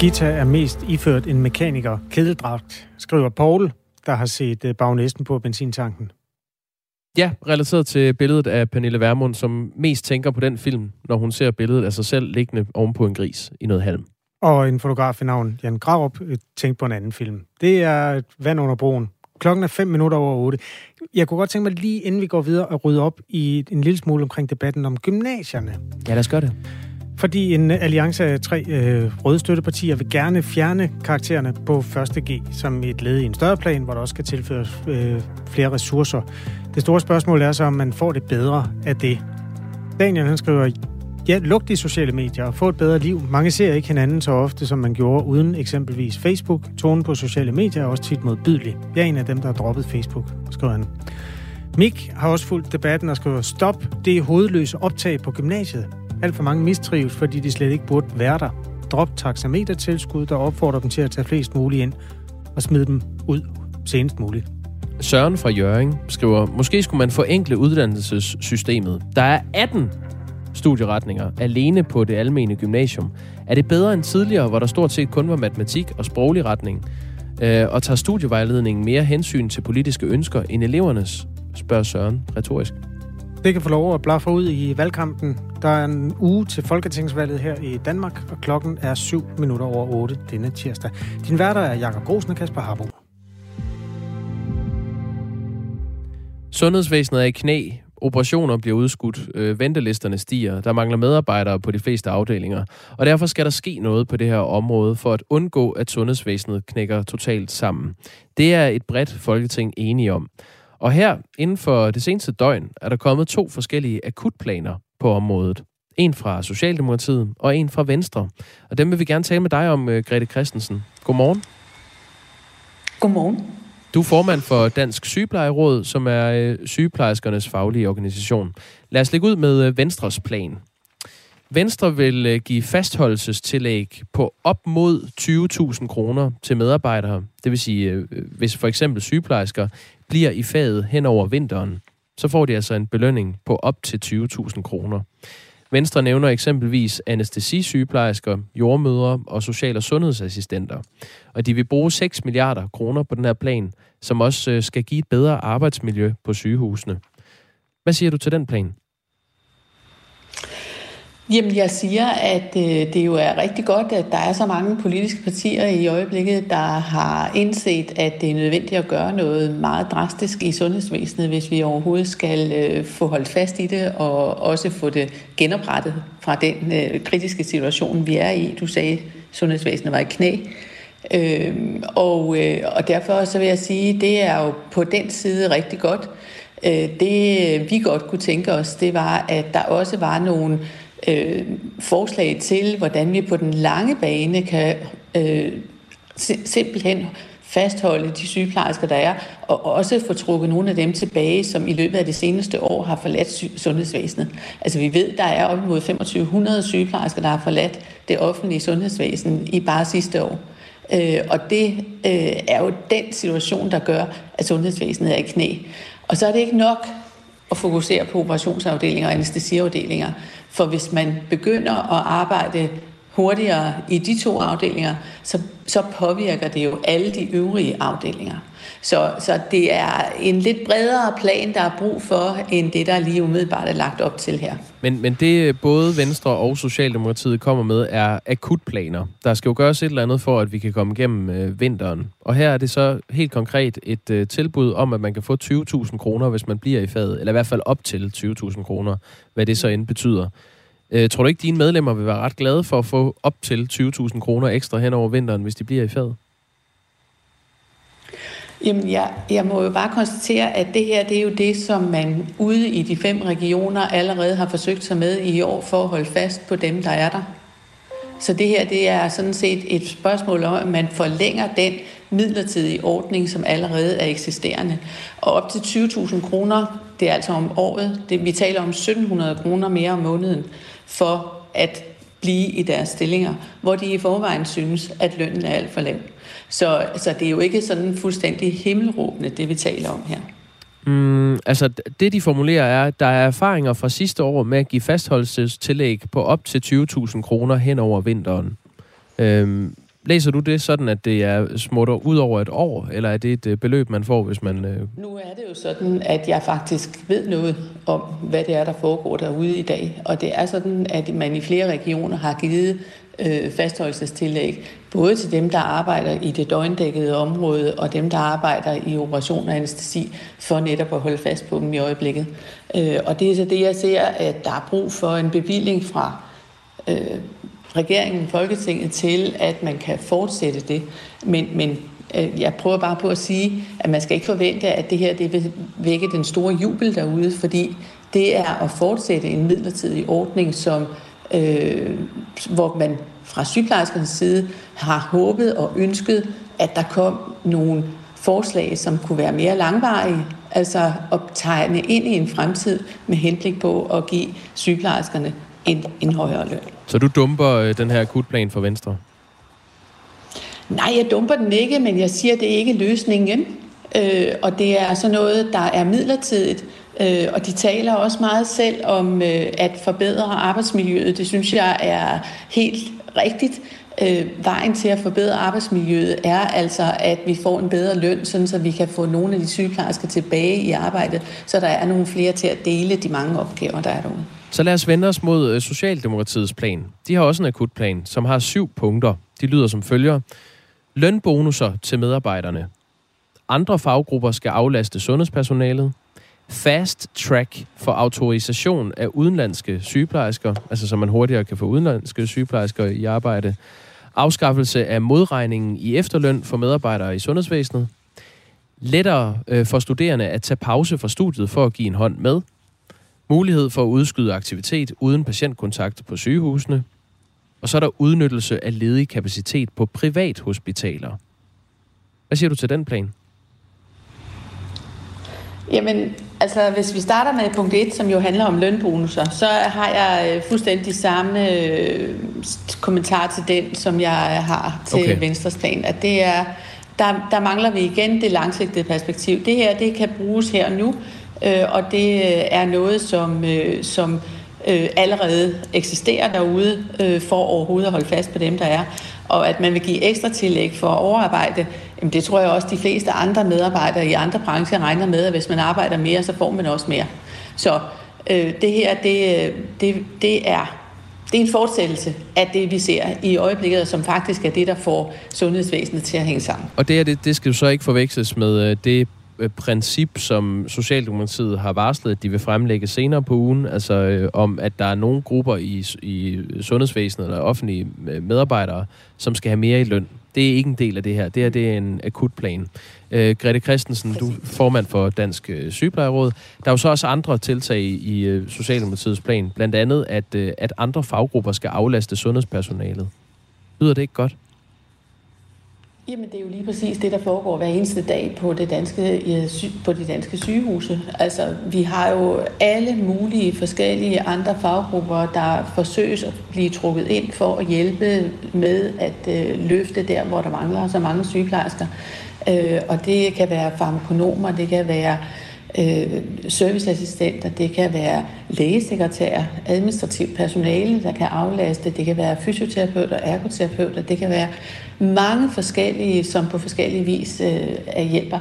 Gita er mest iført en mekaniker kedeldragt, skriver Paul, der har set øh, bagnæsten på benzintanken. Ja, relateret til billedet af Pernille Vermund, som mest tænker på den film, når hun ser billedet af sig selv liggende ovenpå en gris i noget halm. Og en fotograf i navn Jan Grarup øh, tænkte på en anden film. Det er Vand under broen. Klokken er 5 minutter over 8. Jeg kunne godt tænke mig lige inden vi går videre at rydde op i en lille smule omkring debatten om gymnasierne. Ja, lad os gøre det. Fordi en alliance af tre øh, røde støttepartier vil gerne fjerne karaktererne på 1. G som et led i en større plan, hvor der også skal tilføres øh, flere ressourcer. Det store spørgsmål er så, om man får det bedre af det. Daniel han skriver, ja, luk de sociale medier og få et bedre liv. Mange ser ikke hinanden så ofte, som man gjorde uden eksempelvis Facebook. Tonen på sociale medier er også tit modbydelig. Jeg er en af dem, der har droppet Facebook, skriver han. Mik har også fulgt debatten og skriver, stop det hovedløse optag på gymnasiet. Alt for mange mistrives, fordi de slet ikke burde være der. Drop taxametertilskud, der opfordrer dem til at tage flest muligt ind og smide dem ud senest muligt. Søren fra Jøring skriver, måske skulle man forenkle uddannelsessystemet. Der er 18 studieretninger alene på det almene gymnasium. Er det bedre end tidligere, hvor der stort set kun var matematik og sproglig retning? Øh, og tager studievejledningen mere hensyn til politiske ønsker end elevernes? Spørger Søren retorisk. Det kan få lov at blaffe ud i valgkampen. Der er en uge til Folketingsvalget her i Danmark, og klokken er 7 minutter over 8 denne tirsdag. Din værter er Jakob Grosen og Kasper Harbo. Sundhedsvæsenet er i knæ. Operationer bliver udskudt. Øh, ventelisterne stiger. Der mangler medarbejdere på de fleste afdelinger. Og derfor skal der ske noget på det her område for at undgå, at sundhedsvæsenet knækker totalt sammen. Det er et bredt folketing enige om. Og her, inden for det seneste døgn, er der kommet to forskellige akutplaner på området. En fra Socialdemokratiet og en fra Venstre. Og dem vil vi gerne tale med dig om, øh, Grete Christensen. Godmorgen. Godmorgen. Du er formand for Dansk Sygeplejeråd, som er øh, sygeplejerskernes faglige organisation. Lad os lægge ud med øh, Venstres plan. Venstre vil øh, give fastholdelsestillæg på op mod 20.000 kroner til medarbejdere. Det vil sige, øh, øh, hvis for eksempel sygeplejersker bliver i faget hen over vinteren, så får de altså en belønning på op til 20.000 kroner. Venstre nævner eksempelvis anestesisygeplejersker, jordmødre og social- og sundhedsassistenter. Og de vil bruge 6 milliarder kroner på den her plan, som også skal give et bedre arbejdsmiljø på sygehusene. Hvad siger du til den plan? Jamen, jeg siger, at øh, det jo er rigtig godt, at der er så mange politiske partier i øjeblikket, der har indset, at det er nødvendigt at gøre noget meget drastisk i sundhedsvæsenet, hvis vi overhovedet skal øh, få holdt fast i det, og også få det genoprettet fra den øh, kritiske situation, vi er i. Du sagde, at sundhedsvæsenet var i knæ. Øh, og, øh, og derfor så vil jeg sige, at det er jo på den side rigtig godt. Øh, det vi godt kunne tænke os, det var, at der også var nogle øh, forslag til, hvordan vi på den lange bane kan øh, simpelthen fastholde de sygeplejersker, der er, og også få trukket nogle af dem tilbage, som i løbet af det seneste år har forladt sundhedsvæsenet. Altså vi ved, der er op imod 2500 sygeplejersker, der har forladt det offentlige sundhedsvæsen i bare sidste år. Øh, og det øh, er jo den situation, der gør, at sundhedsvæsenet er i knæ. Og så er det ikke nok at fokusere på operationsafdelinger og anestesiafdelinger. For hvis man begynder at arbejde hurtigere i de to afdelinger, så, så påvirker det jo alle de øvrige afdelinger. Så, så det er en lidt bredere plan, der er brug for, end det, der lige umiddelbart er lagt op til her. Men, men det både Venstre og Socialdemokratiet kommer med, er akutplaner. Der skal jo gøres et eller andet for, at vi kan komme igennem øh, vinteren. Og her er det så helt konkret et øh, tilbud om, at man kan få 20.000 kroner, hvis man bliver i faget. Eller i hvert fald op til 20.000 kroner, hvad det så end betyder. Øh, tror du ikke, dine medlemmer vil være ret glade for at få op til 20.000 kroner ekstra hen over vinteren, hvis de bliver i faget? Jamen, jeg, jeg må jo bare konstatere, at det her, det er jo det, som man ude i de fem regioner allerede har forsøgt sig med i år for at holde fast på dem, der er der. Så det her, det er sådan set et spørgsmål om, at man forlænger den midlertidige ordning, som allerede er eksisterende. Og op til 20.000 kroner, det er altså om året, det, vi taler om 1.700 kroner mere om måneden, for at blive i deres stillinger, hvor de i forvejen synes, at lønnen er alt for lav. Så, så det er jo ikke sådan fuldstændig himmelråbende, det vi taler om her. Mm, altså, det de formulerer er, at der er erfaringer fra sidste år med at give fastholdelsestillæg på op til 20.000 kroner hen over vinteren. Øhm, Læser du det sådan, at det er smutter ud over et år, eller er det et øh, beløb, man får, hvis man... Øh... Nu er det jo sådan, at jeg faktisk ved noget om, hvad det er, der foregår derude i dag. Og det er sådan, at man i flere regioner har givet øh, fastholdelsestillæg, både til dem, der arbejder i det døgndækkede område, og dem, der arbejder i operation og anestesi, for netop at holde fast på dem i øjeblikket. Øh, og det er så det, jeg ser, at der er brug for en bevilling fra øh, regeringen, Folketinget, til, at man kan fortsætte det. Men, men øh, jeg prøver bare på at sige, at man skal ikke forvente, at det her det vil vække den store jubel derude, fordi det er at fortsætte en midlertidig ordning, som øh, hvor man fra sygeplejerskernes side har håbet og ønsket, at der kom nogle forslag, som kunne være mere langvarige, altså at tegne ind i en fremtid med henblik på at give sygeplejerskerne en, en højere løn. Så du dumper øh, den her akutplan for Venstre? Nej, jeg dumper den ikke, men jeg siger, at det er ikke løsningen. Øh, og det er så noget, der er midlertidigt. Øh, og de taler også meget selv om øh, at forbedre arbejdsmiljøet. Det synes jeg er helt rigtigt. Øh, vejen til at forbedre arbejdsmiljøet er altså, at vi får en bedre løn, sådan så vi kan få nogle af de sygeplejersker tilbage i arbejdet, så der er nogle flere til at dele de mange opgaver, der er derude. Så lad os vende os mod øh, Socialdemokratiets plan. De har også en akutplan, som har syv punkter. De lyder som følger. Lønbonusser til medarbejderne. Andre faggrupper skal aflaste sundhedspersonalet fast track for autorisation af udenlandske sygeplejersker, altså så man hurtigere kan få udenlandske sygeplejersker i arbejde. Afskaffelse af modregningen i efterløn for medarbejdere i sundhedsvæsenet. Lettere øh, for studerende at tage pause fra studiet for at give en hånd med. Mulighed for at udskyde aktivitet uden patientkontakt på sygehusene. Og så er der udnyttelse af ledig kapacitet på privathospitaler. Hvad siger du til den plan? Jamen, altså hvis vi starter med punkt 1, som jo handler om lønbonusser, så har jeg øh, fuldstændig samme øh, kommentar til den, som jeg har til okay. Venstres plan, at det er, der, der mangler vi igen det langsigtede perspektiv. Det her, det kan bruges her og nu, øh, Øh, og det øh, er noget, som, øh, som øh, allerede eksisterer derude, øh, for overhovedet at holde fast på dem, der er. Og at man vil give ekstra tillæg for overarbejde, jamen det tror jeg også, de fleste andre medarbejdere i andre brancher regner med, at hvis man arbejder mere, så får man også mere. Så øh, det her, det, øh, det, det er det er en fortsættelse af det, vi ser i øjeblikket, som faktisk er det, der får sundhedsvæsenet til at hænge sammen. Og det, er det, det skal jo så ikke forveksles med det Øh, princip, som Socialdemokratiet har varslet, at de vil fremlægge senere på ugen, altså øh, om, at der er nogle grupper i, i sundhedsvæsenet eller offentlige øh, medarbejdere, som skal have mere i løn. Det er ikke en del af det her. Det her det er en akutplan. Øh, Grete Christensen, du er formand for Dansk øh, Sygeplejeråd. Der er jo så også andre tiltag i øh, Socialdemokratiets plan, blandt andet, at, øh, at andre faggrupper skal aflaste sundhedspersonalet. Lyder det ikke godt? Jamen, det er jo lige præcis det, der foregår hver eneste dag på, det danske, øh, på de danske sygehuse. Altså, vi har jo alle mulige forskellige andre faggrupper, der forsøges at blive trukket ind for at hjælpe med at øh, løfte der, hvor der mangler så mange sygeplejersker. Øh, og det kan være farmakonomer, det kan være øh, øh, serviceassistenter, det kan være lægesekretærer, administrativt personale, der kan aflaste, det kan være fysioterapeuter, ergoterapeuter, det kan være mange forskellige, som på forskellige vis øh, er hjælper.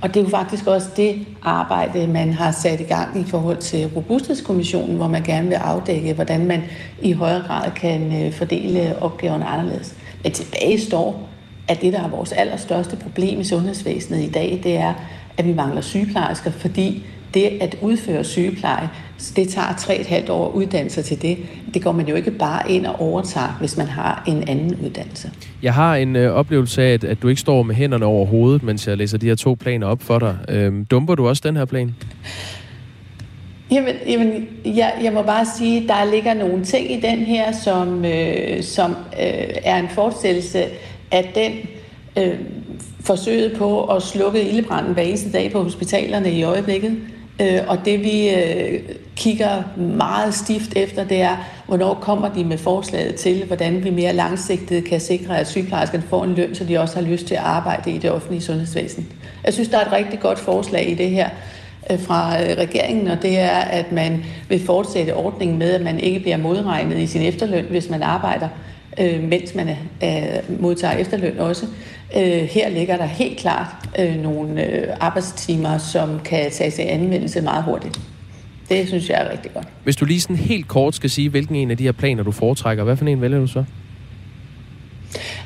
Og det er jo faktisk også det arbejde, man har sat i gang i forhold til Robusthedskommissionen, hvor man gerne vil afdække, hvordan man i højere grad kan øh, fordele opgaverne anderledes. Men tilbage står, at det, der er vores allerstørste problem i sundhedsvæsenet i dag, det er, at vi mangler sygeplejersker, fordi det at udføre sygepleje, det tager tre et halvt år uddannelse til det. Det går man jo ikke bare ind og overtager, hvis man har en anden uddannelse. Jeg har en øh, oplevelse af, at, at du ikke står med hænderne over hovedet, mens jeg læser de her to planer op for dig. Øhm, dumper du også den her plan? Jamen, jamen jeg, jeg må bare sige, at der ligger nogle ting i den her, som, øh, som øh, er en forestillelse af den øh, forsøget på at slukke ildebranden hver eneste dag på hospitalerne i øjeblikket. Øh, og det vi øh, kigger meget stift efter, det er, hvornår kommer de med forslaget til, hvordan vi mere langsigtet kan sikre, at sygeplejerskerne får en løn, så de også har lyst til at arbejde i det offentlige sundhedsvæsen. Jeg synes, der er et rigtig godt forslag i det her øh, fra regeringen, og det er, at man vil fortsætte ordningen med, at man ikke bliver modregnet i sin efterløn, hvis man arbejder mens man modtager efterløn også. Øh, her ligger der helt klart øh, nogle øh, arbejdstimer, som kan tages i anvendelse meget hurtigt. Det synes jeg er rigtig godt. Hvis du lige sådan helt kort skal sige, hvilken en af de her planer, du foretrækker, hvad for en vælger du så?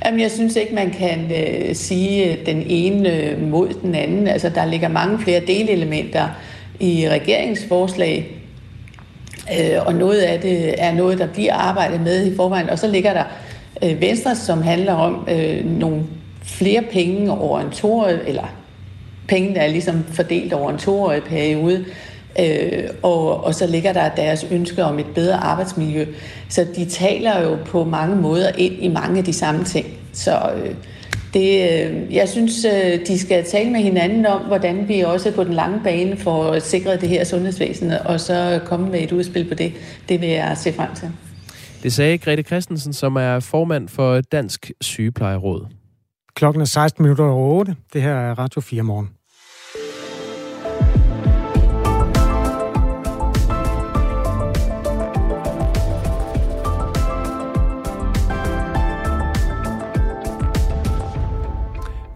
Jamen, jeg synes ikke, man kan øh, sige den ene øh, mod den anden. Altså, der ligger mange flere delelementer i regeringsforslag, øh, og noget af det er noget, der bliver arbejdet med i forvejen. Og så ligger der øh, Venstre, som handler om øh, nogle flere penge over en toårig, eller penge, der er ligesom fordelt over en toårig periode, Øh, og, og så ligger der deres ønske om et bedre arbejdsmiljø. Så de taler jo på mange måder ind i mange af de samme ting. Så øh, det, øh, jeg synes, øh, de skal tale med hinanden om, hvordan vi også på den lange bane får sikret det her sundhedsvæsen, og så komme med et udspil på det. Det vil jeg se frem til. Det sagde Grete Christensen, som er formand for Dansk Sygeplejeråd. Klokken er 16 minutter over 8. Det her er Radio 4 morgen.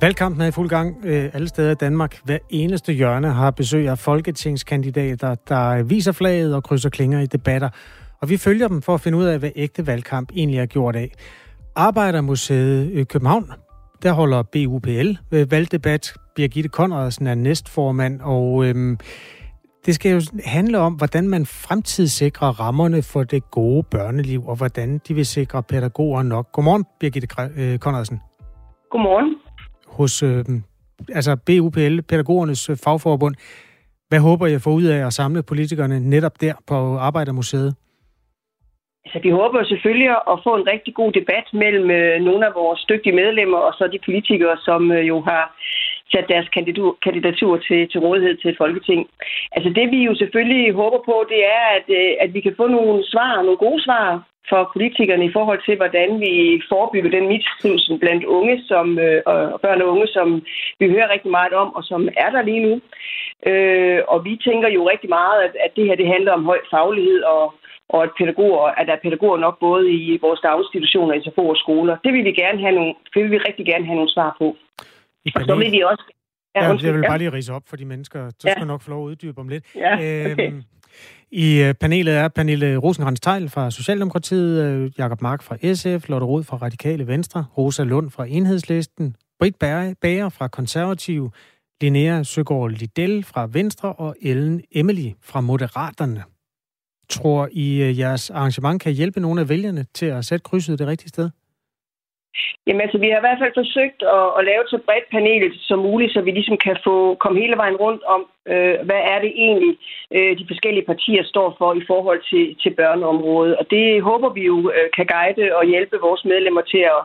Valgkampen er i fuld gang øh, alle steder i Danmark. Hver eneste hjørne har besøg af folketingskandidater, der viser flaget og krydser klinger i debatter. Og vi følger dem for at finde ud af, hvad ægte valgkamp egentlig er gjort af. Arbejdermuseet i København, der holder BUPL øh, valgdebat. Birgitte Konradsen er næstformand, og øhm, det skal jo handle om, hvordan man fremtidssikrer rammerne for det gode børneliv, og hvordan de vil sikre pædagoger nok. Godmorgen, Birgitte øh, Konradsen. Godmorgen hos øh, altså BUPL, pædagogernes øh, fagforbund. Hvad håber jeg får ud af at samle politikerne netop der på Arbejdermuseet? Altså, vi håber selvfølgelig at få en rigtig god debat mellem øh, nogle af vores dygtige medlemmer og så de politikere, som øh, jo har sat deres kandidatur, kandidatur til, til rådighed til Folketing. Altså det vi jo selvfølgelig håber på, det er, at, øh, at vi kan få nogle svar, nogle gode svar for politikerne i forhold til, hvordan vi forebygger den mistrivsel blandt unge som, øh, og børn og unge, som vi hører rigtig meget om, og som er der lige nu. Øh, og vi tænker jo rigtig meget, at, at det her det handler om høj faglighed og, og at, pædagoger, at der er pædagoger nok både i vores daginstitutioner, SFO og skoler. Det vil vi gerne have nogle, det vil vi rigtig gerne have nogle svar på. Og så vil vi også Ja, ja, jeg vil bare lige rise op for de mennesker. Så skal jeg nok få lov at uddybe om lidt. Ja, okay. øhm, i øh, panelet er Pernille rosenkrantz teil fra Socialdemokratiet, øh, Jakob Mark fra SF, Lotte Rod fra Radikale Venstre, Rosa Lund fra Enhedslisten, Britt Bager fra Konservativ, Linnea Søgaard Liddell fra Venstre og Ellen Emily fra Moderaterne. Tror I, øh, jeres arrangement kan hjælpe nogle af vælgerne til at sætte krydset det rigtige sted? Jamen altså, vi har i hvert fald forsøgt at, at lave så bredt panel som muligt, så vi ligesom kan få komme hele vejen rundt om, øh, hvad er det egentlig, øh, de forskellige partier står for i forhold til, til børneområdet. Og det håber vi jo øh, kan guide og hjælpe vores medlemmer til at,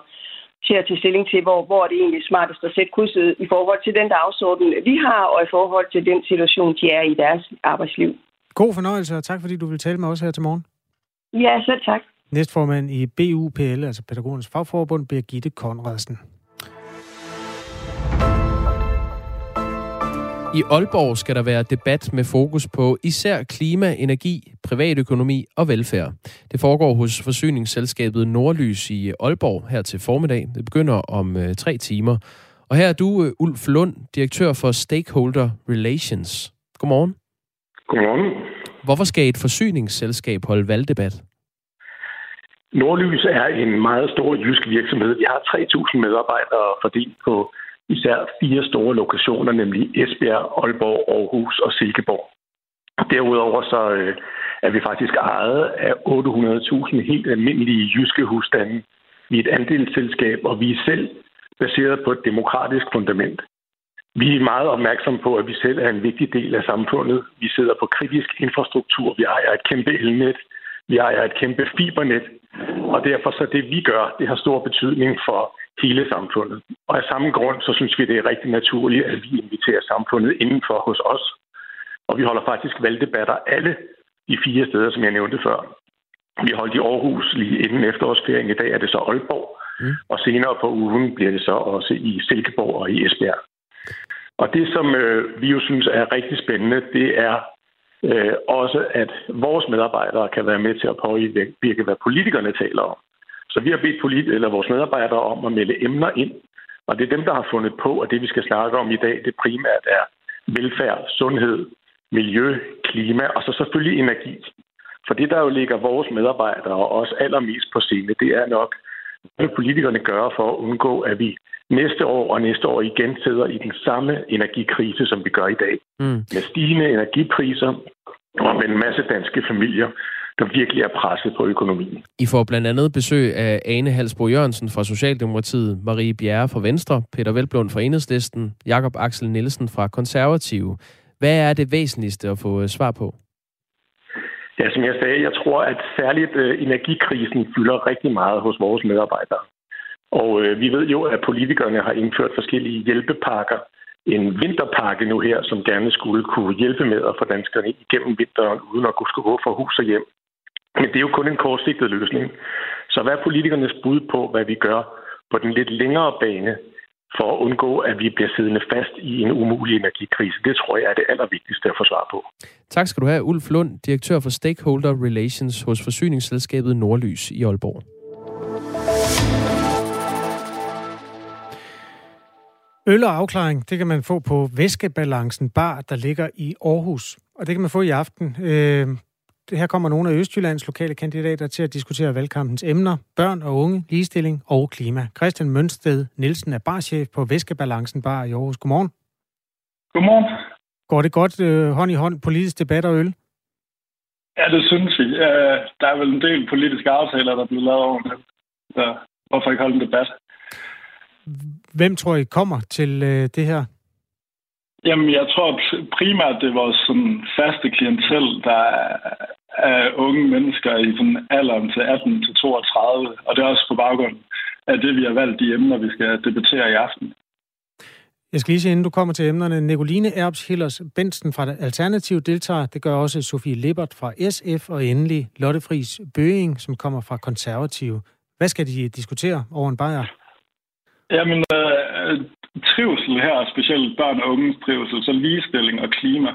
til at tage stilling til, hvor, hvor er det egentlig smartest at sætte krydset i forhold til den dagsorden, vi har, og i forhold til den situation, de er i deres arbejdsliv. God fornøjelse, og tak fordi du vil tale med os her til morgen. Ja, selv tak. Næstformand i BUPL, altså Pædagogernes Fagforbund, Birgitte Konradsen. I Aalborg skal der være debat med fokus på især klima, energi, privatøkonomi og velfærd. Det foregår hos forsyningsselskabet Nordlys i Aalborg her til formiddag. Det begynder om øh, tre timer. Og her er du, øh, Ulf Lund, direktør for Stakeholder Relations. Godmorgen. Godmorgen. Hvorfor skal et forsyningsselskab holde valgdebat? Nordlys er en meget stor jysk virksomhed. Vi har 3.000 medarbejdere fordelt på især fire store lokationer, nemlig Esbjerg, Aalborg, Aarhus og Silkeborg. Derudover så øh, er vi faktisk ejet af 800.000 helt almindelige jyske husstande. Vi er et andelsselskab, og vi er selv baseret på et demokratisk fundament. Vi er meget opmærksomme på, at vi selv er en vigtig del af samfundet. Vi sidder på kritisk infrastruktur. Vi ejer et kæmpe elnet. Vi ejer et kæmpe fibernet, og derfor så det, vi gør, det har stor betydning for hele samfundet. Og af samme grund, så synes vi, det er rigtig naturligt, at vi inviterer samfundet indenfor hos os. Og vi holder faktisk valgdebatter alle de fire steder, som jeg nævnte før. Vi holdt i Aarhus lige inden efterårsferien. I dag er det så Aalborg. Mm. Og senere på ugen bliver det så også i Silkeborg og i Esbjerg. Og det, som øh, vi jo synes er rigtig spændende, det er øh, også, at vores medarbejdere kan være med til at påvirke, hvad politikerne taler om. Så vi har bedt polit- eller vores medarbejdere om at melde emner ind, og det er dem, der har fundet på, at det, vi skal snakke om i dag, det primært er velfærd, sundhed, miljø, klima og så selvfølgelig energi. For det, der jo ligger vores medarbejdere og os allermest på scene, det er nok, hvad politikerne gør for at undgå, at vi næste år og næste år igen sidder i den samme energikrise, som vi gør i dag. Mm. Med stigende energipriser og med en masse danske familier, der virkelig er presset på økonomien. I får blandt andet besøg af Ane Halsbro Jørgensen fra Socialdemokratiet, Marie Bjerre fra Venstre, Peter Velblund fra Enhedslisten, Jakob Axel Nielsen fra Konservative. Hvad er det væsentligste at få øh, svar på? Ja, som jeg sagde, jeg tror, at særligt øh, energikrisen fylder rigtig meget hos vores medarbejdere. Og øh, vi ved jo, at politikerne har indført forskellige hjælpepakker. En vinterpakke nu her, som gerne skulle kunne hjælpe med at få danskerne igennem vinteren, uden at skulle gå fra hus og hjem. Men det er jo kun en kortsigtet løsning. Så hvad er politikernes bud på, hvad vi gør på den lidt længere bane, for at undgå, at vi bliver siddende fast i en umulig energikrise. Det tror jeg er det allervigtigste at få svar på. Tak skal du have, Ulf Lund, direktør for Stakeholder Relations hos forsyningsselskabet Nordlys i Aalborg. Øl og afklaring, det kan man få på Væskebalancen Bar, der ligger i Aarhus. Og det kan man få i aften. Øh, her kommer nogle af Østjyllands lokale kandidater til at diskutere valgkampens emner, børn og unge, ligestilling og klima. Christian Mønsted Nielsen er barchef på Væskebalancen Bar i Aarhus. Godmorgen. Godmorgen. Går det godt øh, hånd i hånd politisk debat og øl? Ja, det synes vi. Uh, der er vel en del politiske aftaler, der er blevet lavet over det. Så hvorfor ikke holde en debat? Hvem tror I kommer til øh, det her? Jamen, jeg tror primært, det er vores sådan, faste klientel, der er unge mennesker i sådan alderen til 18 til 32. Og det er også på baggrund af det, vi har valgt de emner, vi skal debattere i aften. Jeg skal lige sige, inden du kommer til emnerne, Nicoline Erbs Hillers Bensen fra Alternativ deltager. Det gør også Sofie Lippert fra SF, og endelig Lotte Friis Bøing, som kommer fra Konservativ. Hvad skal de diskutere over en bajer? Jamen, øh, trivsel her, specielt børn og unges trivsel, så ligestilling og klima.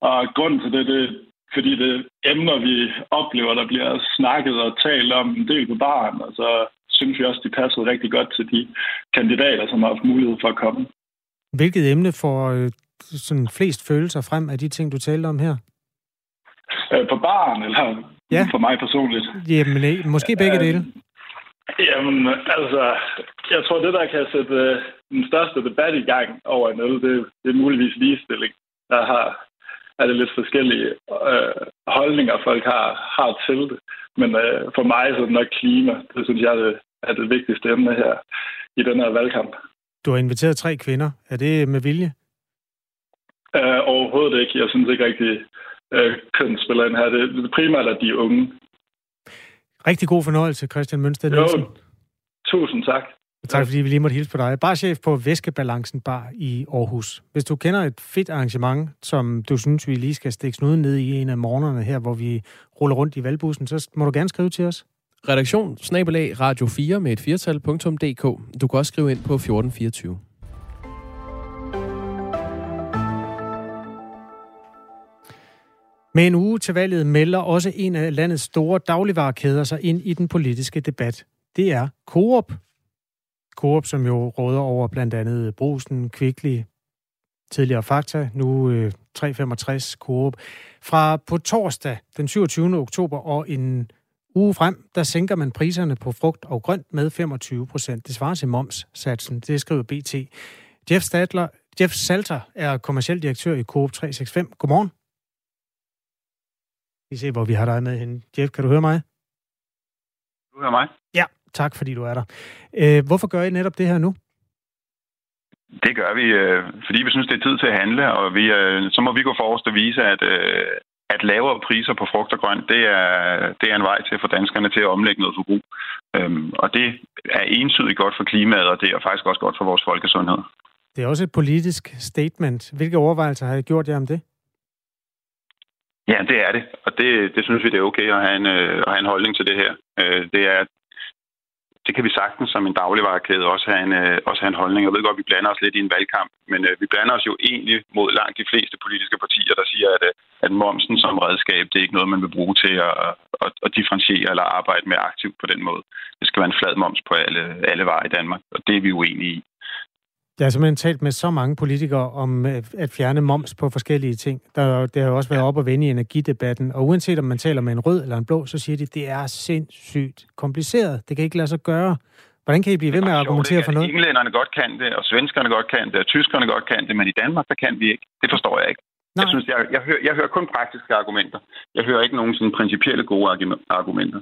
Og grunden til det, det er, fordi det er emner, vi oplever, der bliver snakket og talt om en del på baren, og så synes vi også, de passer rigtig godt til de kandidater, som har haft mulighed for at komme. Hvilket emne får øh, sådan flest følelser frem af de ting, du talte om her? Øh, på baren, eller ja. for mig personligt? Jamen, måske begge øh, dele. Jamen, altså, jeg tror, det, der kan sætte øh, den største debat i gang over en øl, det, det er muligvis ligestilling. Der har, er det lidt forskellige øh, holdninger, folk har, har til det. Men øh, for mig så er det nok klima. Det synes jeg det er det vigtigste emne her i den her valgkamp. Du har inviteret tre kvinder. Er det med vilje? Øh, overhovedet ikke. Jeg synes ikke rigtig, øh, køn spiller ind her. Det, det primært at de er unge. Rigtig god fornøjelse, Christian Mønsted Nielsen. Jo, tusind tak. Tak fordi vi lige måtte hilse på dig. Barchef på Væskebalancen Bar i Aarhus. Hvis du kender et fedt arrangement, som du synes, vi lige skal stikke snuden ned i en af morgenerne her, hvor vi ruller rundt i valgbussen, så må du gerne skrive til os. Redaktion snabelag radio 4 med et firtal.dk. Du kan også skrive ind på 1424. Med en uge til valget melder også en af landets store dagligvarekæder sig ind i den politiske debat. Det er Coop. Coop, som jo råder over blandt andet Brusen, Kvickly, tidligere Fakta, nu øh, 365 Coop. Fra på torsdag den 27. oktober og en uge frem, der sænker man priserne på frugt og grønt med 25 procent. Det svarer til momssatsen, det skriver BT. Jeff, Stadler, Jeff Salter er kommersiel direktør i Coop 365. Godmorgen. Vi ser, hvor vi har dig med henne. Jeff, kan du høre mig? Du hører mig? Ja, tak fordi du er der. Øh, hvorfor gør I netop det her nu? Det gør vi, øh, fordi vi synes, det er tid til at handle, og vi, øh, så må vi gå forrest og vise, at, øh, at lavere priser på frugt og grønt, det er, det er en vej til at få danskerne til at omlægge noget forbrug. Øhm, og det er entydigt godt for klimaet, og det er faktisk også godt for vores folkesundhed. Det er også et politisk statement. Hvilke overvejelser har I gjort jer om det? Ja, det er det. Og det, det synes vi, det er okay at have en, øh, at have en holdning til det her. Øh, det er det kan vi sagtens som en dagligvarekæde også have en, øh, også have en holdning. Jeg ved godt, at vi blander os lidt i en valgkamp, men øh, vi blander os jo egentlig mod langt de fleste politiske partier, der siger, at, øh, at momsen som redskab, det er ikke noget, man vil bruge til at, at, at differentiere eller arbejde med aktivt på den måde. Det skal være en flad moms på alle, alle varer i Danmark, og det er vi uenige i. Jeg har simpelthen talt med så mange politikere om øh, at fjerne moms på forskellige ting. Der, det har jo også været op og vende i energidebatten, og uanset om man taler med en rød eller en blå, så siger de, at det er sindssygt kompliceret. Det kan ikke lade sig gøre. Hvordan kan I blive ved med at argumentere for noget? Englænderne godt kan det, og svenskerne godt kan det, og tyskerne godt kan det, men i Danmark, der kan vi ikke. Det forstår jeg ikke. Nej. Jeg synes, jeg, jeg, hører, jeg hører kun praktiske argumenter. Jeg hører ikke nogen sådan principielle gode argumenter.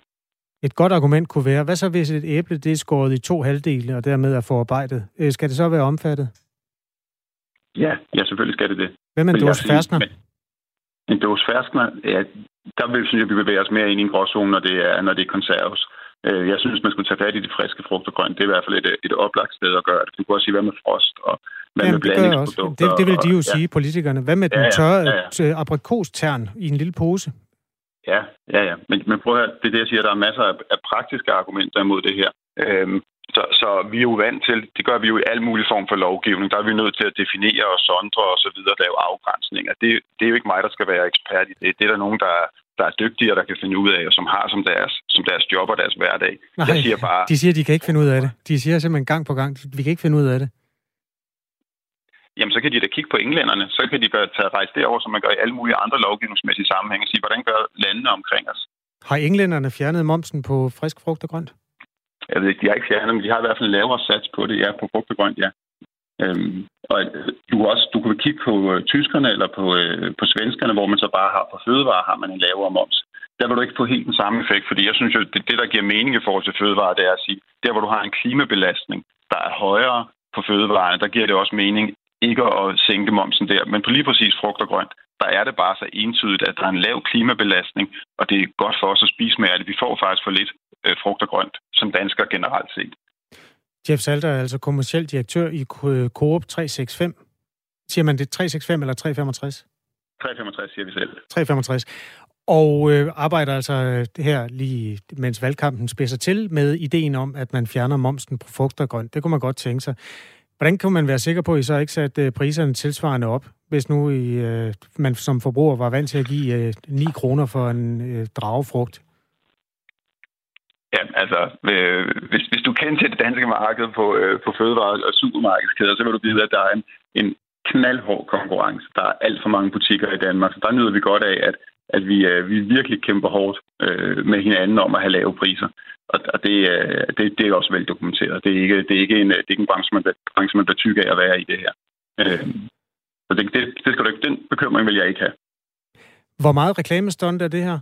Et godt argument kunne være, hvad så hvis et æble det er skåret i to halvdele og dermed er forarbejdet? Øh, skal det så være omfattet? Ja, ja selvfølgelig skal det det. Hvad med en dåse ferskner? En dåse ferskner, ja, der vil, synes jeg, vi bevæger os mere ind i en gråzone, når det er, når det er konserves. Øh, jeg synes, man skulle tage fat i de friske frugt og grønt. Det er i hvert fald et, et oplagt sted at gøre det. Du kan også sige, hvad med frost og hvad Jamen, med blandingsprodukter. Det, det vil de jo og, sige, ja. politikerne. Hvad med den tørre ja, ja, ja. aprikostern i en lille pose? Ja, ja, ja. Men, men prøv at høre, det er det, jeg siger, der er masser af, af praktiske argumenter imod det her. Øhm, så, så vi er jo vant til, det gør vi jo i al mulig form for lovgivning, der er vi nødt til at definere og sondre og så videre, lave afgrænsninger. Det, det er jo ikke mig, der skal være ekspert i det. Det er der nogen, der, der er dygtige og der kan finde ud af, og som har som deres, som deres job og deres hverdag. Nej, jeg siger bare, de siger, de kan ikke finde ud af det. De siger simpelthen gang på gang, vi kan ikke finde ud af det jamen så kan de da kigge på englænderne. Så kan de bare tage rejse derover, som man gør i alle mulige andre lovgivningsmæssige sammenhænge, og sige, hvordan gør landene omkring os? Har englænderne fjernet momsen på frisk frugt og grønt? Jeg ved ikke, de har ikke fjernet, men de har i hvert fald en lavere sats på det, ja, på frugt og grønt, ja. Øhm, og du også du kan kigge på øh, tyskerne eller på, øh, på svenskerne, hvor man så bare har på fødevarer, har man en lavere moms. Der vil du ikke få helt den samme effekt, fordi jeg synes jo, det, det der giver mening i forhold til fødevarer, det er at sige, der hvor du har en klimabelastning, der er højere på fødevarene, der giver det også mening ikke at sænke momsen der. Men på lige præcis frugt og grønt, der er det bare så entydigt, at der er en lav klimabelastning, og det er godt for os at spise mere af det. Vi får faktisk for lidt øh, frugt og grønt, som danskere generelt set. Jeff Salter er altså kommersiel direktør i Coop 365. Siger man det 365 eller 365? 365 siger vi selv. 365. Og øh, arbejder altså det her lige, mens valgkampen spidser til, med ideen om, at man fjerner momsen på frugt og grønt. Det kunne man godt tænke sig. Hvordan kan man være sikker på, at I så ikke satte øh, priserne tilsvarende op, hvis nu I, øh, man som forbruger var vant til at give øh, 9 kroner for en øh, dragefrugt? Ja, altså, øh, hvis, hvis du kender til det danske marked på, øh, på fødevare- og supermarkedskæder, så vil du vide, at der er en, en knaldhård konkurrence. Der er alt for mange butikker i Danmark, så der nyder vi godt af, at, at vi, øh, vi virkelig kæmper hårdt øh, med hinanden om at have lave priser. Og det, det, det er også vel dokumenteret. Det er ikke, det er ikke, en, det er ikke en branche, man, branche, man bliver tyk af at være i det her. Øh, så det, det, det skal du ikke, den bekymring vil jeg ikke have. Hvor meget reklamestund er det her?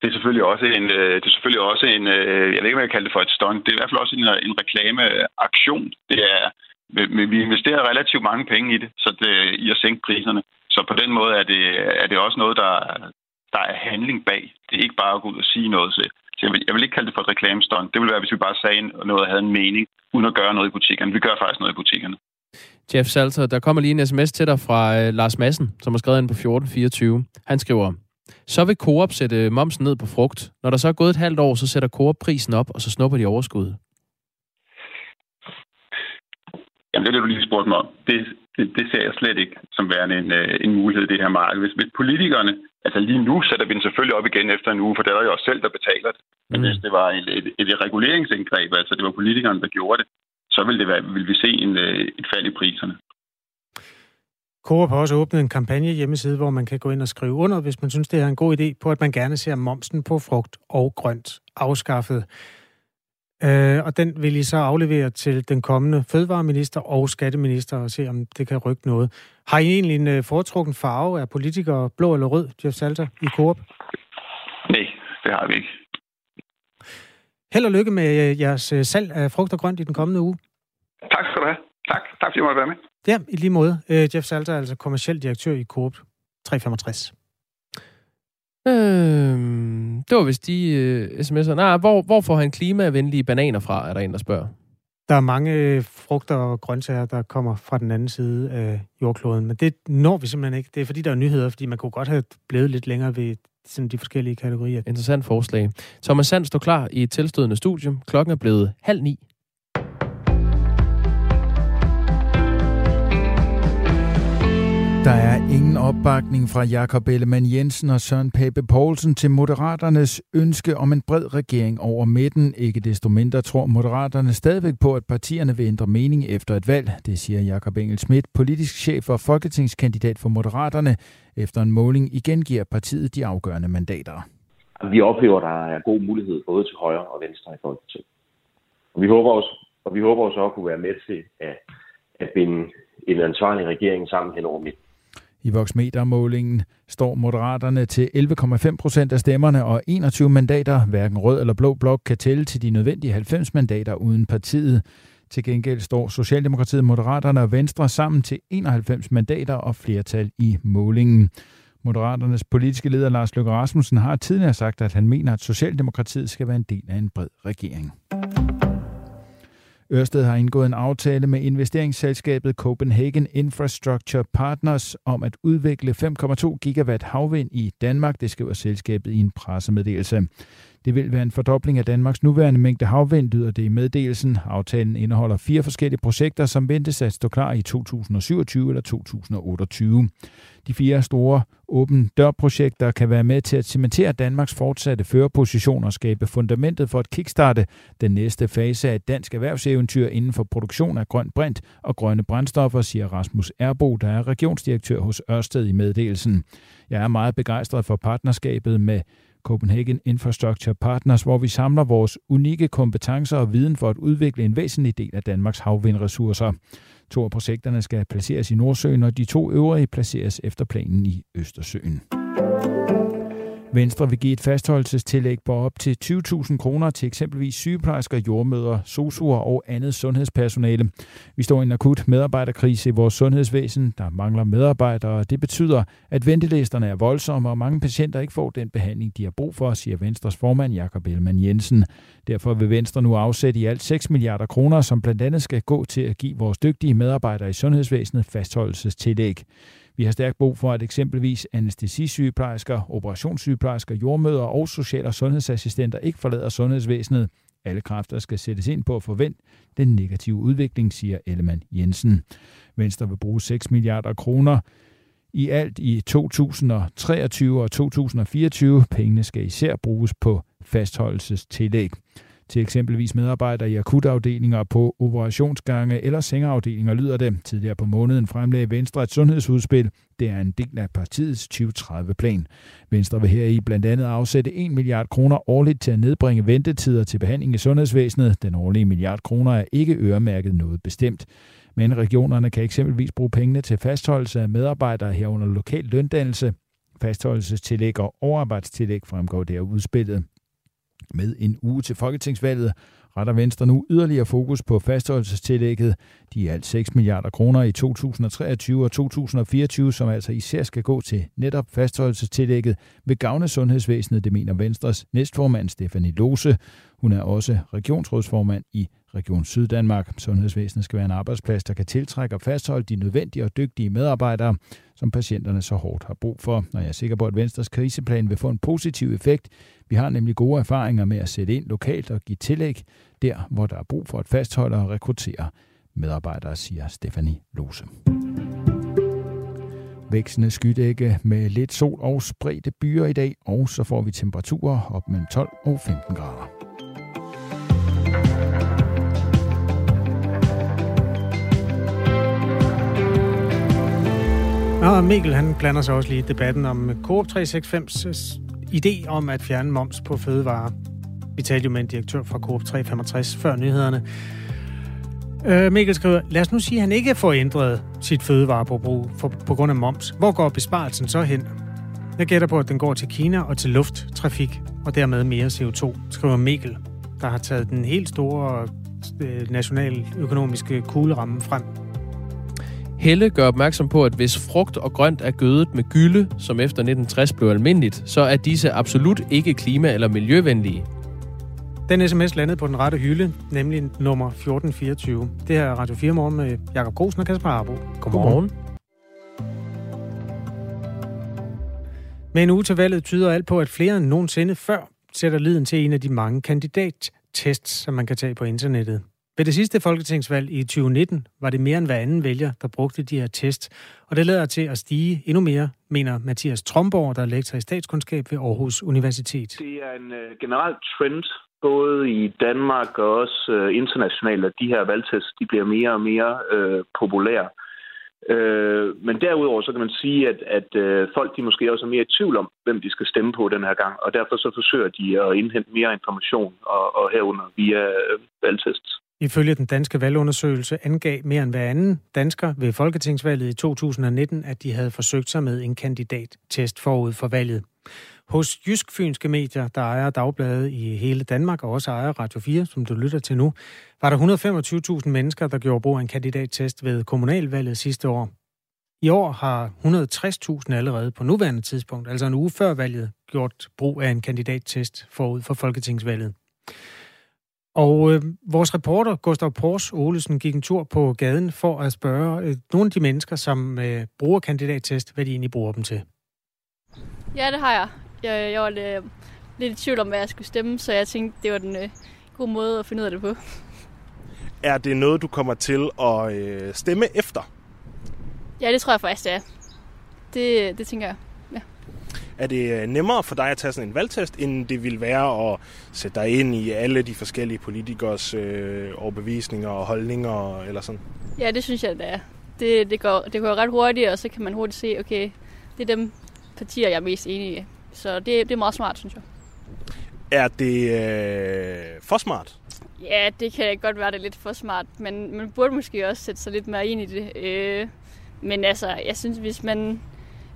Det er selvfølgelig også en, øh, det er selvfølgelig også en øh, jeg ved ikke, hvad jeg kalder det for et stunt. Det er i hvert fald også en, en reklameaktion. Det er, vi investerer relativt mange penge i det, så det, i at sænke priserne. Så på den måde er det, er det også noget, der, der er handling bag. Det er ikke bare at gå ud og sige noget. Så så jeg vil, jeg vil ikke kalde det for et reklamestånd. Det ville være, hvis vi bare sagde noget og havde en mening, uden at gøre noget i butikkerne. Vi gør faktisk noget i butikkerne. Jeff Salter, der kommer lige en sms til dig fra uh, Lars Madsen, som har skrevet ind på 1424. Han skriver, så vil Coop sætte momsen ned på frugt. Når der så er gået et halvt år, så sætter Coop prisen op, og så snupper de overskud. Jamen, det er det, du lige spurgte mig om. Det, det, det ser jeg slet ikke som værende en, øh, en mulighed i det her marked. Hvis, hvis politikerne Altså lige nu sætter vi den selvfølgelig op igen efter en uge, for det er jo os selv, der betaler det. Men mm. hvis det var et, et, et reguleringsindgreb, altså det var politikerne, der gjorde det, så ville, det være, ville vi se en, øh, et fald i priserne. Coop har også åbnet en kampagne hjemmeside, hvor man kan gå ind og skrive under, hvis man synes, det er en god idé, på at man gerne ser momsen på frugt og grønt afskaffet. Øh, og den vil I så aflevere til den kommende fødevareminister og skatteminister og se, om det kan rykke noget. Har I egentlig en øh, foretrukken farve? Er politikere blå eller rød, Jeff Salter, i Coop? Nej, det har vi ikke. Held og lykke med øh, jeres øh, salg af frugt og grønt i den kommende uge. Tak skal du have. Tak, tak fordi du måtte være med. Ja, i lige måde. Jeff Salter er altså kommersiel direktør i Coop 365. Øh, det var vist de øh, sms'er. Nej, hvor, hvor får han klimavenlige bananer fra, er der en, der spørger. Der er mange frugter og grøntsager, der kommer fra den anden side af jordkloden, men det når vi simpelthen ikke. Det er fordi, der er nyheder, fordi man kunne godt have blevet lidt længere ved sådan de forskellige kategorier. Interessant forslag. Thomas Sand står klar i et tilstødende studium. Klokken er blevet halv ni. Der er ingen opbakning fra Jakob Ellemann Jensen og Søren Pape Poulsen til Moderaternes ønske om en bred regering over midten. Ikke desto mindre tror Moderaterne stadigvæk på, at partierne vil ændre mening efter et valg. Det siger Jakob Engel Schmidt, politisk chef og folketingskandidat for Moderaterne, efter en måling igen giver partiet de afgørende mandater. Vi oplever, at der er god mulighed både til højre og venstre i Folketinget. Og vi håber også, og vi håber også at kunne være med til at, at binde en ansvarlig regering sammen hen over midten. I voksmetermålingen står Moderaterne til 11,5 procent af stemmerne og 21 mandater. Hverken rød eller blå blok kan tælle til de nødvendige 90 mandater uden partiet. Til gengæld står Socialdemokratiet, Moderaterne og Venstre sammen til 91 mandater og flertal i målingen. Moderaternes politiske leder Lars Løkke Rasmussen har tidligere sagt, at han mener, at Socialdemokratiet skal være en del af en bred regering. Ørsted har indgået en aftale med investeringsselskabet Copenhagen Infrastructure Partners om at udvikle 5,2 gigawatt havvind i Danmark, det skriver selskabet i en pressemeddelelse. Det vil være en fordobling af Danmarks nuværende mængde havvind, lyder det i meddelelsen. Aftalen indeholder fire forskellige projekter, som ventes at stå klar i 2027 eller 2028. De fire store åben dørprojekter kan være med til at cementere Danmarks fortsatte førerposition og skabe fundamentet for at kickstarte den næste fase af et dansk erhvervseventyr inden for produktion af grønt brint og grønne brændstoffer, siger Rasmus Erbo, der er regionsdirektør hos Ørsted i meddelelsen. Jeg er meget begejstret for partnerskabet med Copenhagen Infrastructure Partners, hvor vi samler vores unikke kompetencer og viden for at udvikle en væsentlig del af Danmarks havvindressourcer. To af projekterne skal placeres i Nordsøen, og de to øvrige placeres efter planen i Østersøen. Venstre vil give et fastholdelsestillæg på op til 20.000 kroner til eksempelvis sygeplejersker, jordmøder, sosuer og andet sundhedspersonale. Vi står i en akut medarbejderkrise i vores sundhedsvæsen. Der mangler medarbejdere, og det betyder, at ventelisterne er voldsomme, og mange patienter ikke får den behandling, de har brug for, siger Venstres formand Jakob Ellemann Jensen. Derfor vil Venstre nu afsætte i alt 6 milliarder kroner, som blandt andet skal gå til at give vores dygtige medarbejdere i sundhedsvæsenet fastholdelsestillæg. Vi har stærkt brug for, at eksempelvis anestesisygeplejersker, operationssygeplejersker, jordmøder og social- og sundhedsassistenter ikke forlader sundhedsvæsenet. Alle kræfter skal sættes ind på at forvente den negative udvikling, siger Ellemann Jensen. Venstre vil bruge 6 milliarder kroner i alt i 2023 og 2024. Pengene skal især bruges på fastholdelsestillæg til eksempelvis medarbejdere i akutafdelinger på operationsgange eller sengeafdelinger, lyder det. Tidligere på måneden fremlagde Venstre et sundhedsudspil. Det er en del af partiets 2030-plan. Venstre vil her i blandt andet afsætte 1 milliard kroner årligt til at nedbringe ventetider til behandling i sundhedsvæsenet. Den årlige milliard kroner er ikke øremærket noget bestemt. Men regionerne kan eksempelvis bruge pengene til fastholdelse af medarbejdere herunder lokal løndannelse. Fastholdelsestillæg og overarbejdstillæg fremgår der udspillet. Med en uge til folketingsvalget retter Venstre nu yderligere fokus på fastholdelsestillægget. De er alt 6 milliarder kroner i 2023 og 2024, som altså især skal gå til netop fastholdelsestillægget vil gavne sundhedsvæsenet, det mener Venstres næstformand Stefanie Lose. Hun er også regionsrådsformand i Region Syddanmark. Sundhedsvæsenet skal være en arbejdsplads, der kan tiltrække og fastholde de nødvendige og dygtige medarbejdere, som patienterne så hårdt har brug for. Og jeg er sikker på, at Venstres kriseplan vil få en positiv effekt. Vi har nemlig gode erfaringer med at sætte ind lokalt og give tillæg der, hvor der er brug for at fastholde og rekruttere medarbejdere, siger Stefanie Lose. Vækstende skydække med lidt sol og spredte byer i dag, og så får vi temperaturer op mellem 12 og 15 grader. Og Mikkel han blander sig også lige i debatten om Coop 365's øh, idé om at fjerne moms på fødevarer. Vi talte jo med en direktør fra Coop 365 før nyhederne. Øh, Mikkel skriver, lad os nu sige, at han ikke får ændret sit fødevareforbrug for, på grund af moms. Hvor går besparelsen så hen? Jeg gætter på, at den går til Kina og til lufttrafik, og dermed mere CO2, skriver Mikkel, der har taget den helt store øh, nationaløkonomiske kugleramme frem Helle gør opmærksom på, at hvis frugt og grønt er gødet med gylde, som efter 1960 blev almindeligt, så er disse absolut ikke klima- eller miljøvenlige. Den sms landede på den rette hylde, nemlig nummer 1424. Det her er Radio 4 Morgen med Jakob Grosen og Kasper Arbo. Godmorgen. Godmorgen. Med en uge til valget tyder alt på, at flere end nogensinde før sætter liden til en af de mange kandidattests, som man kan tage på internettet. Ved det sidste folketingsvalg i 2019 var det mere end hver anden vælger, der brugte de her test, og det lader til at stige endnu mere, mener Mathias Tromborg, der er lektor i statskundskab ved Aarhus Universitet. Det er en øh, generel trend, både i Danmark og også øh, internationalt, at de her valgtests de bliver mere og mere øh, populære. Øh, men derudover så kan man sige, at, at øh, folk de måske også er mere i tvivl om, hvem de skal stemme på den her gang, og derfor så forsøger de at indhente mere information og, og herunder via øh, valgtests. Ifølge den danske valgundersøgelse angav mere end hver anden dansker ved folketingsvalget i 2019, at de havde forsøgt sig med en kandidattest forud for valget. Hos Jysk Fynske Medier, der ejer dagbladet i hele Danmark og også ejer Radio 4, som du lytter til nu, var der 125.000 mennesker, der gjorde brug af en kandidattest ved kommunalvalget sidste år. I år har 160.000 allerede på nuværende tidspunkt, altså en uge før valget, gjort brug af en kandidattest forud for folketingsvalget. Og øh, vores reporter, Gustav Pors Olesen, gik en tur på gaden for at spørge øh, nogle af de mennesker, som øh, bruger kandidattest, hvad de egentlig bruger dem til. Ja, det har jeg. Jeg, jeg var lidt, lidt i tvivl om, hvad jeg skulle stemme, så jeg tænkte, det var den øh, gode måde at finde ud af det på. Er det noget, du kommer til at øh, stemme efter? Ja, det tror jeg faktisk, det er. Det, det tænker jeg. Er det øh, nemmere for dig at tage sådan en valgtest, end det ville være at sætte dig ind i alle de forskellige politikers øh, overbevisninger og holdninger eller sådan? Ja, det synes jeg, det er. Det, det, går, det går ret hurtigt, og så kan man hurtigt se, okay, det er dem partier, jeg er mest enig i. Så det, det er meget smart, synes jeg. Er det øh, for smart? Ja, det kan godt være, det er lidt for smart, men man burde måske også sætte sig lidt mere ind i det. Øh, men altså, jeg synes, hvis man,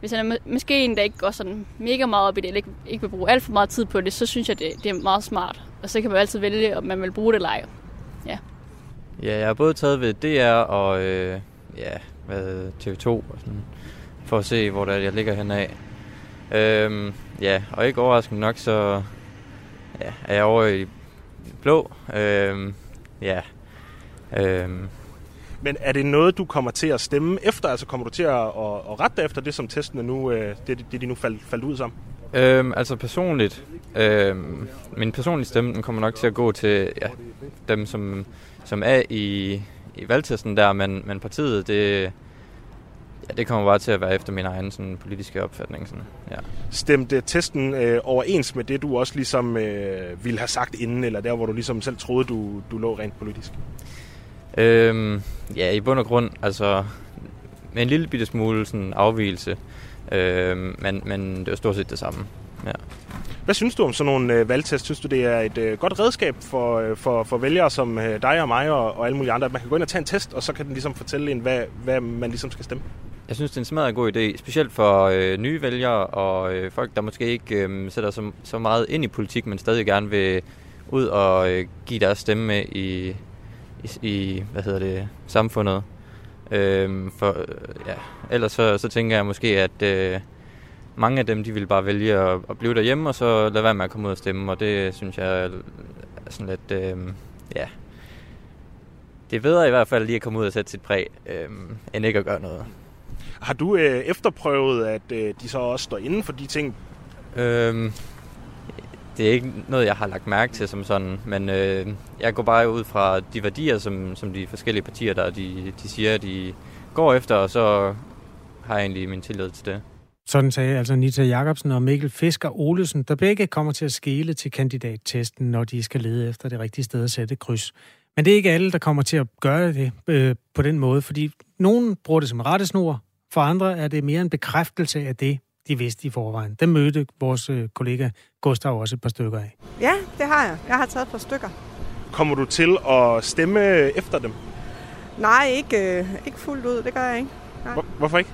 hvis han er måske en, der ikke går sådan mega meget op i det, eller ikke, ikke vil bruge alt for meget tid på det, så synes jeg, det, det er meget smart. Og så kan man altid vælge, om man vil bruge det eller ej. Ja. Ja, jeg har både taget ved DR og øh, ja, hvad, TV2 og sådan, for at se, hvor der jeg ligger henad. Øhm, ja, og ikke overraskende nok, så ja, er jeg over i blå. Øhm, ja. Øhm. Men er det noget, du kommer til at stemme efter? Altså kommer du til at, at, at rette efter det, som testene nu, øh, det, det de nu faldt, faldt ud som? Øhm, altså personligt, øhm, min personlige stemme den kommer nok til at gå til ja, dem, som, som er i, i valgtesten der, men, men partiet, det, Ja, det kommer bare til at være efter min egen sådan, politiske opfatning. Sådan. Ja. Stemte testen øh, overens med det, du også ligesom øh, ville have sagt inden, eller der, hvor du ligesom selv troede, du, du lå rent politisk? Øhm, ja, i bund og grund, altså med en lille bitte smule sådan, afvielse, øhm, men, men det var stort set det samme. Ja. Hvad synes du om sådan nogle øh, valgtest? Synes du, det er et øh, godt redskab for, øh, for, for vælgere som øh, dig og mig og, og alle mulige andre, at man kan gå ind og tage en test, og så kan den ligesom fortælle en, hvad, hvad man ligesom skal stemme? Jeg synes, det er en smadret god idé, specielt for øh, nye vælgere og øh, folk, der måske ikke øh, sætter så, så meget ind i politik, men stadig gerne vil ud og øh, give deres stemme med i, i, i hvad hedder det, samfundet. Øh, for, ja. Ellers så, så tænker jeg måske, at øh, mange af dem, de vil bare vælge at, at blive derhjemme, og så lade være med at komme ud og stemme, og det synes jeg er sådan lidt, øh, ja, det er bedre i hvert fald lige at komme ud og sætte sit præg, øh, end ikke at gøre noget. Har du øh, efterprøvet, at øh, de så også står inden for de ting? Øhm, det er ikke noget, jeg har lagt mærke til som sådan, men øh, jeg går bare ud fra de værdier, som, som de forskellige partier, der de, de siger, de går efter, og så har jeg egentlig min tillid til det. Sådan sagde altså Nita Jacobsen og Mikkel Fisker Olesen, der begge kommer til at skele til kandidattesten, når de skal lede efter det rigtige sted at sætte kryds. Men det er ikke alle, der kommer til at gøre det øh, på den måde, fordi nogen bruger det som rettesnor, for andre er det mere en bekræftelse af det, de vidste i forvejen. Den mødte vores øh, kollega Gustav også et par stykker af. Ja, det har jeg. Jeg har taget et par stykker. Kommer du til at stemme efter dem? Nej, ikke, øh, ikke fuldt ud. Det gør jeg ikke. Nej. Hvor, hvorfor ikke?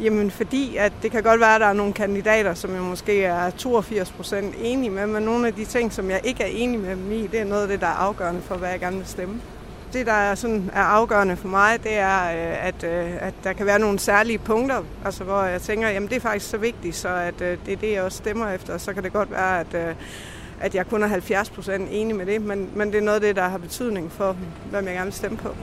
Jamen fordi, at det kan godt være, at der er nogle kandidater, som jeg måske er 82 procent enige med, men nogle af de ting, som jeg ikke er enig med dem i, det er noget af det, der er afgørende for, hvad jeg gerne vil stemme. Det, der er, sådan, er afgørende for mig, det er, øh, at, øh, at der kan være nogle særlige punkter, altså hvor jeg tænker, jamen det er faktisk så vigtigt, så at, øh, det er det, jeg også stemmer efter. Så kan det godt være, at, øh, at jeg kun er 70 procent enig med det, men, men det er noget af det, der har betydning for, hvad jeg gerne vil stemme på.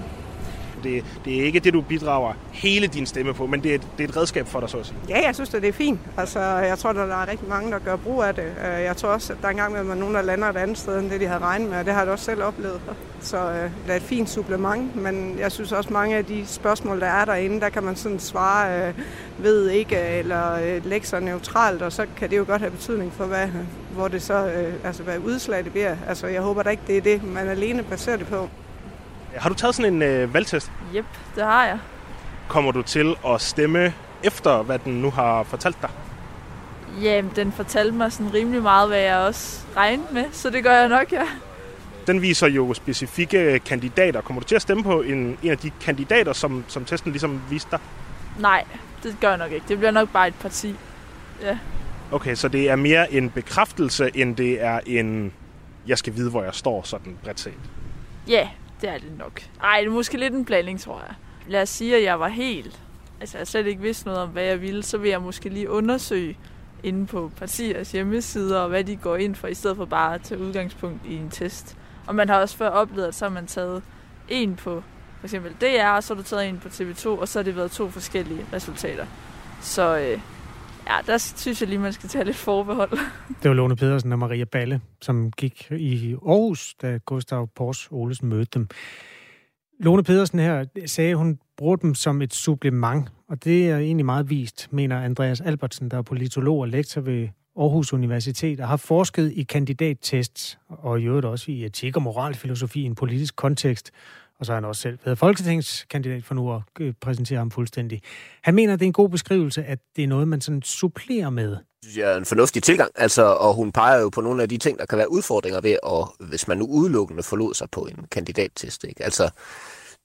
Det, det er ikke det, du bidrager hele din stemme på, men det er, det er et redskab for dig, så at sige. Ja, jeg synes, det er fint. Altså, jeg tror, der er rigtig mange, der gør brug af det. Øh, jeg tror også, at der engang med, at nogen, der lander et andet sted, end det, de havde regnet med, og det har jeg også selv oplevet. Så øh, det er et fint supplement, men jeg synes også, mange af de spørgsmål, der er derinde, der kan man sådan svare øh, ved ikke, eller øh, lægge sig neutralt, og så kan det jo godt have betydning for, hvad, hvor det så, øh, altså, hvad udslag det bliver. Altså, jeg håber da ikke, det er det, man alene baserer det på. Har du taget sådan en øh, valgtest? Jep, det har jeg. Kommer du til at stemme efter, hvad den nu har fortalt dig? Jamen, den fortalte mig sådan rimelig meget, hvad jeg også regnede med, så det gør jeg nok, ja. Den viser jo specifikke kandidater. Kommer du til at stemme på en, en af de kandidater, som, som testen ligesom viste dig? Nej, det gør jeg nok ikke. Det bliver nok bare et parti. Ja. Okay, så det er mere en bekræftelse, end det er en, jeg skal vide, hvor jeg står, sådan bredt set. Ja, det er det nok. Ej, det er måske lidt en blanding, tror jeg. Lad os sige, at jeg var helt... Altså, jeg slet ikke vidste noget om, hvad jeg ville. Så vil jeg måske lige undersøge inde på partiers hjemmesider, og hvad de går ind for, i stedet for bare at tage udgangspunkt i en test. Og man har også før oplevet, at så har man taget en på for eksempel DR, og så har du taget en på TV2, og så har det været to forskellige resultater. Så øh, ja, der synes jeg lige, man skal tage lidt forbehold. Det var Lone Pedersen og Maria Balle, som gik i Aarhus, da Gustav Pors Olesen mødte dem. Lone Pedersen her sagde, at hun bruger dem som et supplement, og det er egentlig meget vist, mener Andreas Albertsen, der er politolog og lektor ved Aarhus Universitet, og har forsket i kandidattests, og i øvrigt også i etik og moralfilosofi i en politisk kontekst, og så har han også selv været folketingskandidat for nu at øh, præsentere ham fuldstændig. Han mener, at det er en god beskrivelse, at det er noget, man sådan supplerer med. Det er en fornuftig tilgang, altså, og hun peger jo på nogle af de ting, der kan være udfordringer ved, og hvis man nu udelukkende forlod sig på en kandidattest. Ikke? Altså,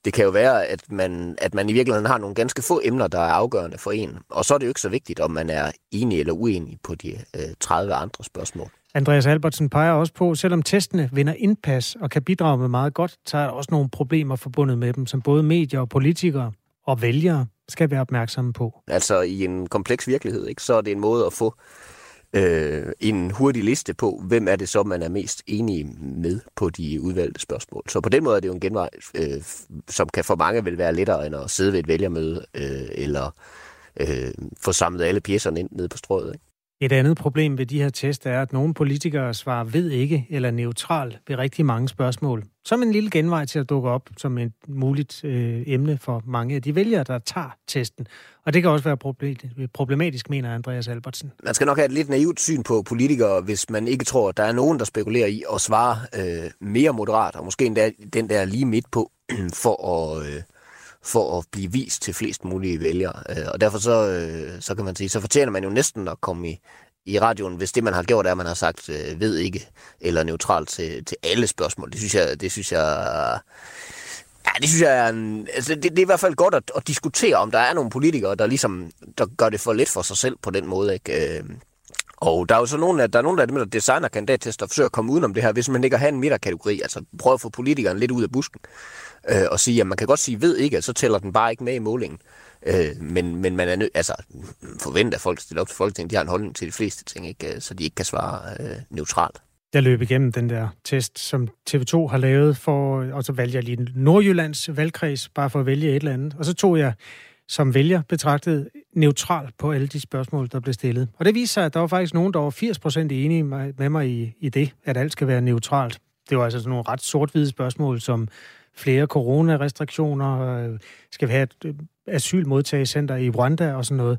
det kan jo være, at man, at man i virkeligheden har nogle ganske få emner, der er afgørende for en. Og så er det jo ikke så vigtigt, om man er enig eller uenig på de øh, 30 andre spørgsmål. Andreas Albertsen peger også på, selvom testene vinder indpas og kan bidrage med meget godt, så er der også nogle problemer forbundet med dem, som både medier og politikere og vælgere skal være opmærksomme på. Altså i en kompleks virkelighed, ikke, så er det en måde at få øh, en hurtig liste på, hvem er det så, man er mest enig med på de udvalgte spørgsmål. Så på den måde er det jo en genvej, øh, som kan for mange vil være lettere end at sidde ved et vælgermøde øh, eller øh, få samlet alle pjæserne ind nede på strået. Ikke? Et andet problem ved de her test er, at nogle politikere svarer ved ikke eller neutral ved rigtig mange spørgsmål. Som en lille genvej til at dukke op som et muligt øh, emne for mange af de vælgere, der tager testen. Og det kan også være problematisk, mener Andreas Albertsen. Man skal nok have et lidt naivt syn på politikere, hvis man ikke tror, at der er nogen, der spekulerer i at svare øh, mere moderat, og måske endda den der lige midt på, for at... Øh, for at blive vist til flest mulige vælgere. Øh, og derfor så, øh, så kan man sige, så fortjener man jo næsten at komme i, i radioen, hvis det, man har gjort, er, at man har sagt øh, ved ikke, eller neutralt til, til alle spørgsmål. Det synes jeg, det synes jeg, ja, det synes jeg er en, altså det, det, er i hvert fald godt at, at diskutere, om der er nogle politikere, der ligesom, der gør det for lidt for sig selv på den måde, ikke? Øh, og der er jo så nogen, der er nogen, af dem, der designer kandidattester, og forsøger at komme udenom det her, hvis man ikke har en midterkategori, altså prøve at få politikeren lidt ud af busken øh, og sige, at man kan godt sige ved ikke, så tæller den bare ikke med i målingen. Øh, men, men man er nødt, altså forventer, at folk stiller op til Folketinget, de har en holdning til de fleste ting, ikke? Øh, så de ikke kan svare øh, neutralt. Jeg løb igennem den der test, som TV2 har lavet, for, og så valgte jeg lige Nordjyllands valgkreds, bare for at vælge et eller andet. Og så tog jeg som vælger betragtet neutral på alle de spørgsmål, der blev stillet. Og det viser sig, at der var faktisk nogen, der var 80% enige med mig i, i det, at alt skal være neutralt. Det var altså sådan nogle ret sort-hvide spørgsmål, som flere coronarestriktioner, øh, skal vi have et øh, asylmodtagecenter i Rwanda og sådan noget.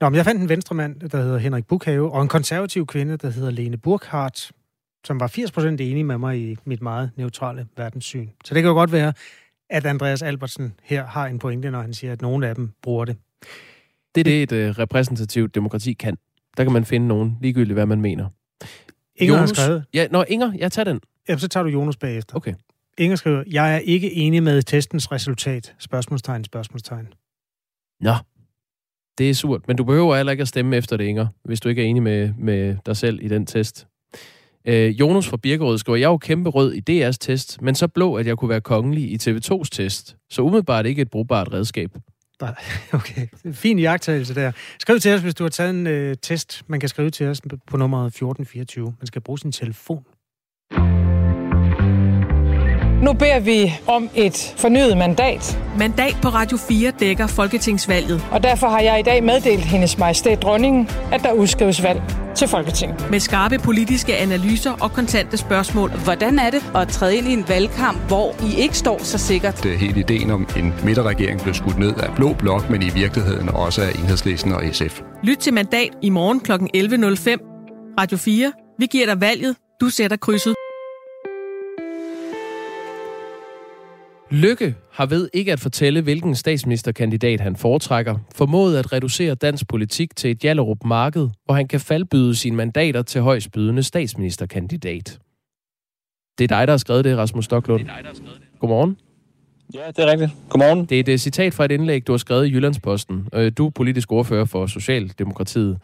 Nå, men jeg fandt en venstremand, der hedder Henrik Bukhave, og en konservativ kvinde, der hedder Lene Burkhardt, som var 80% enig med mig i mit meget neutrale verdenssyn. Så det kan jo godt være, at Andreas Albertsen her har en pointe, når han siger, at nogle af dem bruger det. Det er det, et uh, repræsentativt demokrati kan. Der kan man finde nogen, ligegyldigt hvad man mener. Inger Jonas, har skrevet. Ja, nå, Inger, jeg tager den. Jamen, så tager du Jonas bagefter. Okay. Inger skriver, jeg er ikke enig med testens resultat. Spørgsmålstegn, spørgsmålstegn. Nå, det er surt. Men du behøver heller ikke at stemme efter det, Inger, hvis du ikke er enig med, med dig selv i den test. Øh, Jonas fra Birkerød skriver, jeg er jo kæmpe rød i DR's test, men så blå, at jeg kunne være kongelig i TV2's test. Så umiddelbart ikke et brugbart redskab. Okay, fin jagttagelse der. Skriv til os, hvis du har taget en øh, test. Man kan skrive til os på nummeret 1424. Man skal bruge sin telefon. Nu beder vi om et fornyet mandat. Mandat på Radio 4 dækker Folketingsvalget. Og derfor har jeg i dag meddelt hendes majestæt dronningen, at der udskrives valg til Folketinget. Med skarpe politiske analyser og kontante spørgsmål. Hvordan er det at træde ind i en valgkamp, hvor I ikke står så sikkert? Det er hele ideen om en midterregering blev skudt ned af Blå Blok, men i virkeligheden også af Enhedslisten og SF. Lyt til Mandat i morgen kl. 11.05. Radio 4. Vi giver dig valget. Du sætter krydset. Lykke har ved ikke at fortælle, hvilken statsministerkandidat han foretrækker, formået at reducere dansk politik til et Jallerup marked, hvor han kan faldbyde sine mandater til højstbydende statsministerkandidat. Det er dig, der har skrevet det, Rasmus Stocklund. Det er dig, der har skrevet det. Godmorgen. Ja, det er rigtigt. Godmorgen. Det er et øh, citat fra et indlæg, du har skrevet i Jyllandsposten. Øh, du er politisk ordfører for Socialdemokratiet.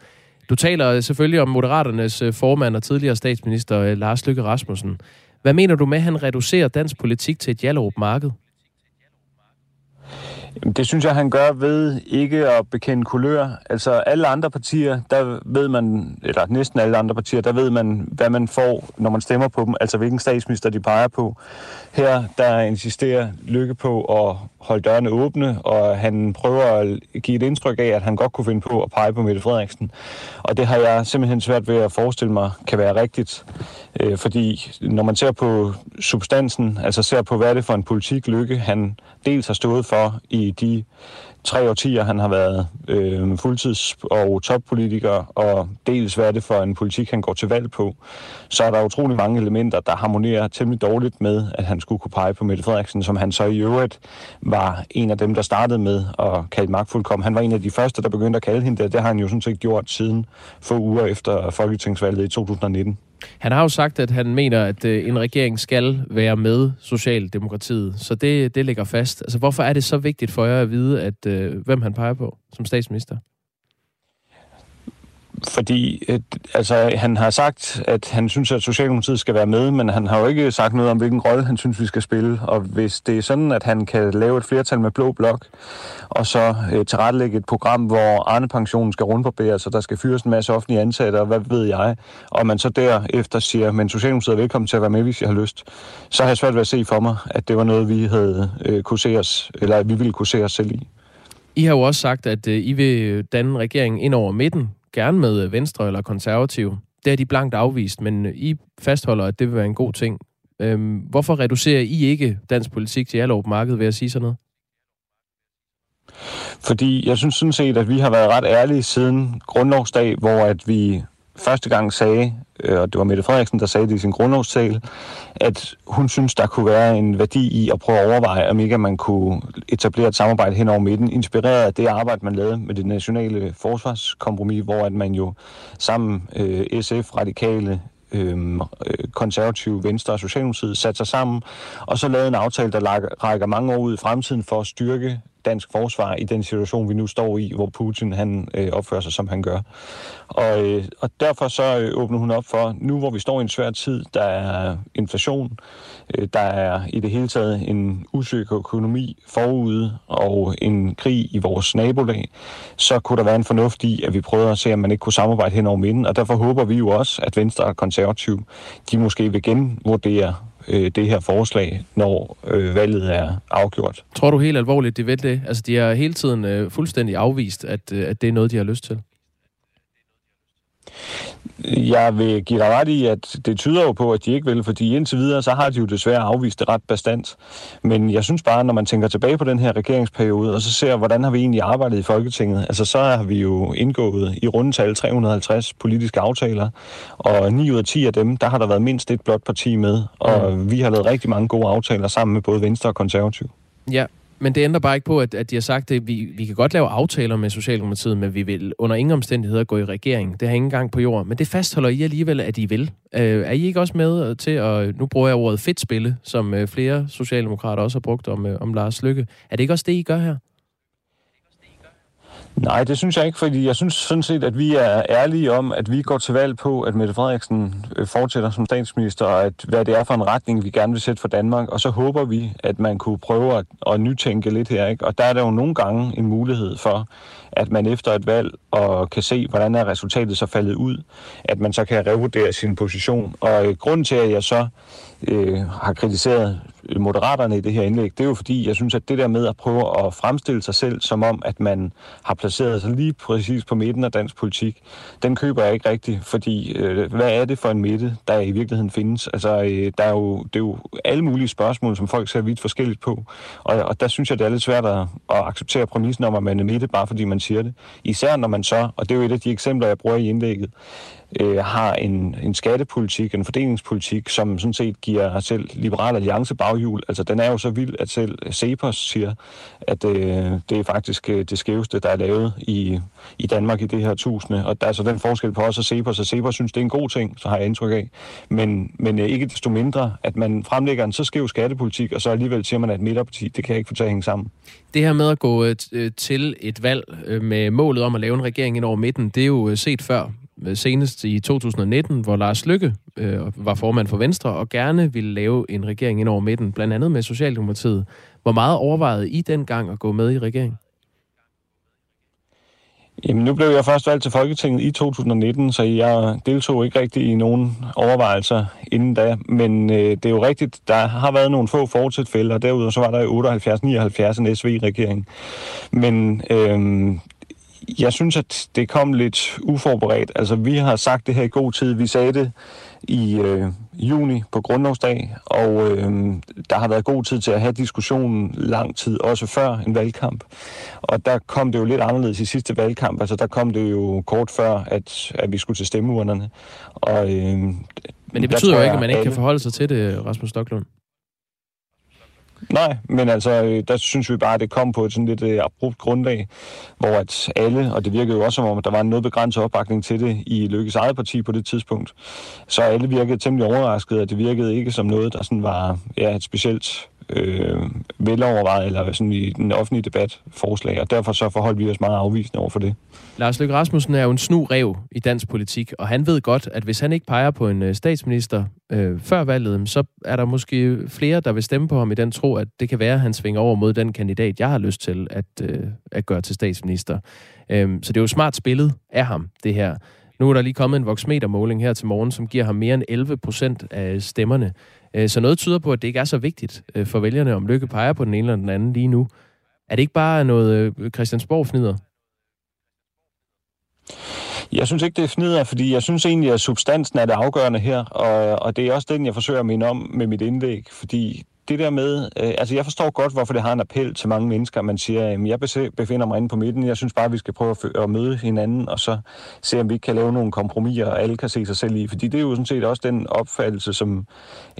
Du taler selvfølgelig om Moderaternes øh, formand og tidligere statsminister Lars Løkke Rasmussen. Hvad mener du med, at han reducerer dansk politik til et Jallerup marked? Det synes jeg, han gør ved ikke at bekende kulør. Altså alle andre partier, der ved man, eller næsten alle andre partier, der ved man, hvad man får, når man stemmer på dem, altså hvilken statsminister de peger på. Her, der insisterer Lykke på at holde dørene åbne, og han prøver at give et indtryk af, at han godt kunne finde på at pege på Mette Frederiksen. Og det har jeg simpelthen svært ved at forestille mig kan være rigtigt. Øh, fordi når man ser på substansen, altså ser på, hvad er det for en politik Lykke, han dels har stået for i de tre årtier, han har været øh, fuldtids- og toppolitiker, og dels hvad er det for en politik, han går til valg på, så er der utrolig mange elementer, der harmonerer temmelig dårligt med, at han skulle kunne pege på Mette Frederiksen, som han så i øvrigt var en af dem, der startede med at kalde magtfuldkommen. Han var en af de første, der begyndte at kalde hende det. Det har han jo sådan set gjort siden få uger efter Folketingsvalget i 2019. Han har jo sagt, at han mener, at øh, en regering skal være med Socialdemokratiet, så det, det ligger fast. Altså, hvorfor er det så vigtigt for jer at vide, at øh, hvem han peger på som statsminister? Fordi altså, han har sagt, at han synes, at Socialdemokratiet skal være med, men han har jo ikke sagt noget om, hvilken rolle han synes, vi skal spille. Og hvis det er sådan, at han kan lave et flertal med blå blok, og så øh, tilrettelægge et program, hvor Arne-pensionen skal rundbarberes, og der skal fyres en masse offentlige ansatte, og hvad ved jeg, og man så derefter siger, men Socialdemokratiet er velkommen til at være med, hvis jeg har lyst, så har jeg svært ved at se for mig, at det var noget, vi havde øh, kunne se os, eller at vi ville kunne se os selv i. I har jo også sagt, at øh, I vil danne regeringen ind over midten, gerne med Venstre eller Konservativ. Det er de blankt afvist, men I fastholder, at det vil være en god ting. Øhm, hvorfor reducerer I ikke dansk politik til jeres marked ved at sige sådan noget? Fordi jeg synes sådan set, at vi har været ret ærlige siden grundlovsdag, hvor at vi første gang sagde, øh, og det var Mette Frederiksen, der sagde det i sin grundlovstale, at hun synes, der kunne være en værdi i at prøve at overveje, om ikke man kunne etablere et samarbejde hen over midten, inspireret af det arbejde, man lavede med det nationale forsvarskompromis, hvor at man jo sammen øh, SF, radikale, øhm, øh, konservative, venstre og socialdemokratiet satte sig sammen, og så lavede en aftale, der rækker mange år ud i fremtiden for at styrke dansk forsvar i den situation, vi nu står i, hvor Putin han øh, opfører sig, som han gør. Og, øh, og derfor så øh, åbner hun op for, nu hvor vi står i en svær tid, der er inflation, øh, der er i det hele taget en usikker økonomi forude og en krig i vores nabolag, så kunne der være en fornuft i, at vi prøver at se, om man ikke kunne samarbejde hen over midten. Og derfor håber vi jo også, at Venstre og Konservativ, de måske vil genvurdere øh, det her forslag, når øh, valget er afgjort. Tror du helt alvorligt, de ved det? Altså, de har hele tiden øh, fuldstændig afvist, at, øh, at det er noget, de har lyst til. Jeg vil give dig ret i, at det tyder jo på, at de ikke vil, fordi indtil videre, så har de jo desværre afvist det ret bestandt. Men jeg synes bare, når man tænker tilbage på den her regeringsperiode, og så ser, hvordan har vi egentlig arbejdet i Folketinget, altså så har vi jo indgået i rundetal 350 politiske aftaler, og 9 ud af 10 af dem, der har der været mindst et blot parti med, og mm. vi har lavet rigtig mange gode aftaler sammen med både Venstre og Konservativ. Ja, men det ændrer bare ikke på, at, at de har sagt, at vi, vi kan godt lave aftaler med Socialdemokratiet, men vi vil under ingen omstændigheder gå i regering. Det har ingen gang på jorden. Men det fastholder I alligevel, at I vil. Øh, er I ikke også med øh, til at, nu bruger jeg ordet fedt spille, som øh, flere socialdemokrater også har brugt om, øh, om Lars Lykke. Er det ikke også det, I gør her? Nej, det synes jeg ikke, fordi jeg synes sådan set, at vi er ærlige om, at vi går til valg på, at Mette Frederiksen øh, fortsætter som statsminister, og at hvad det er for en retning, vi gerne vil sætte for Danmark. Og så håber vi, at man kunne prøve at, at nytænke lidt her. Ikke? Og der er der jo nogle gange en mulighed for, at man efter et valg og kan se, hvordan er resultatet så faldet ud, at man så kan revurdere sin position. Og øh, grunden til, at jeg så øh, har kritiseret moderaterne i det her indlæg, det er jo fordi, jeg synes, at det der med at prøve at fremstille sig selv som om, at man har placeret sig lige præcis på midten af dansk politik, den køber jeg ikke rigtigt, fordi øh, hvad er det for en midte, der i virkeligheden findes? Altså, øh, der er jo, det er jo alle mulige spørgsmål, som folk ser vidt forskelligt på, og, og der synes jeg, det er lidt svært at, at acceptere præmissen om, at man er midte, bare fordi man siger det. Især når man så, og det er jo et af de eksempler, jeg bruger i indlægget, øh, har en, en skattepolitik, en fordelingspolitik, som sådan set giver selv Liberal Alliance baghjul. Altså den er jo så vild, at selv Cepos siger, at øh, det er faktisk øh, det skæveste, der er lavet i, i Danmark i det her tusinde. Og der er så den forskel på os og Cepos, og Cepos synes, det er en god ting, så har jeg indtryk af. Men, men øh, ikke desto mindre, at man fremlægger en så skæv skattepolitik, og så alligevel siger man, at midterparti, det kan jeg ikke få til at hænge sammen. Det her med at gå øh, til et valg øh, med målet om at lave en regering ind over midten, det er jo øh, set før Øh, senest i 2019, hvor Lars Lykke øh, var formand for Venstre og gerne ville lave en regering ind over midten, blandt andet med Socialdemokratiet. Hvor meget overvejede I dengang at gå med i regeringen? Jamen, nu blev jeg først valgt til Folketinget i 2019, så jeg deltog ikke rigtig i nogen overvejelser inden da. Men øh, det er jo rigtigt, der har været nogle få fortsætfælder, og derudover så var der i 78-79 en SV-regering. Men øh, jeg synes, at det kom lidt uforberedt. Altså, vi har sagt det her i god tid. Vi sagde det i øh, juni på Grundlovsdag, og øh, der har været god tid til at have diskussionen lang tid, også før en valgkamp. Og der kom det jo lidt anderledes i sidste valgkamp. Altså, der kom det jo kort før, at, at vi skulle til stemmeurnerne. Og, øh, Men det betyder jo ikke, at man ikke alle... kan forholde sig til det, Rasmus Stocklund. Nej, men altså, øh, der synes vi bare, at det kom på et sådan lidt uh, abrupt grundlag, hvor at alle, og det virkede jo også som om, at der var en noget begrænset opbakning til det i Lykkes eget parti på det tidspunkt, så alle virkede temmelig overrasket, at det virkede ikke som noget, der sådan var ja, et specielt øh, velovervejet eller sådan i den offentlige debat forslag, og derfor så forholdt vi os meget afvisende over for det. Lars Løkke Rasmussen er jo en snu rev i dansk politik, og han ved godt, at hvis han ikke peger på en øh, statsminister øh, før valget, så er der måske flere, der vil stemme på ham i den tro, at det kan være, at han svinger over mod den kandidat, jeg har lyst til at, øh, at gøre til statsminister. Øh, så det er jo smart spillet af ham, det her. Nu er der lige kommet en voksmetermåling her til morgen, som giver ham mere end 11 procent af stemmerne. Øh, så noget tyder på, at det ikke er så vigtigt øh, for vælgerne, om Lykke peger på den ene eller den anden lige nu. Er det ikke bare noget øh, Christiansborg-fnider? Jeg synes ikke, det er fnider, fordi jeg synes egentlig, at substansen er det afgørende her, og, og det er også den, jeg forsøger at minde om med mit indlæg, fordi det der med, øh, altså jeg forstår godt, hvorfor det har en appel til mange mennesker, man siger, at jeg befinder mig inde på midten, jeg synes bare, at vi skal prøve at, at møde hinanden, og så se, om vi kan lave nogle kompromiser, og alle kan se sig selv i, fordi det er jo sådan set også den opfattelse, som,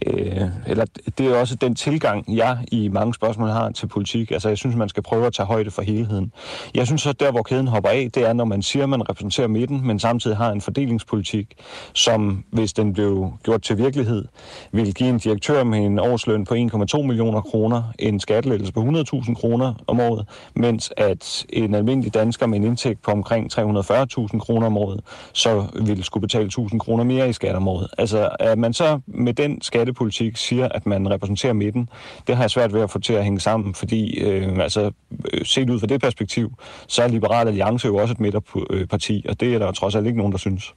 øh, eller det er også den tilgang, jeg i mange spørgsmål har til politik, altså jeg synes, man skal prøve at tage højde for helheden. Jeg synes så, der hvor kæden hopper af, det er, når man siger, at man repræsenterer midten, men samtidig har en fordelingspolitik, som hvis den blev gjort til virkelighed, vil give en direktør med en årsløn på 1, 1,2 millioner kroner, en skattelettelse på 100.000 kroner om året, mens at en almindelig dansker med en indtægt på omkring 340.000 kroner om året, så ville skulle betale 1.000 kroner mere i skat om året. Altså, at man så med den skattepolitik siger, at man repræsenterer midten, det har jeg svært ved at få til at hænge sammen, fordi øh, altså, øh, set ud fra det perspektiv, så er Liberal Alliance jo også et midterparti, og det er der trods alt ikke nogen, der synes.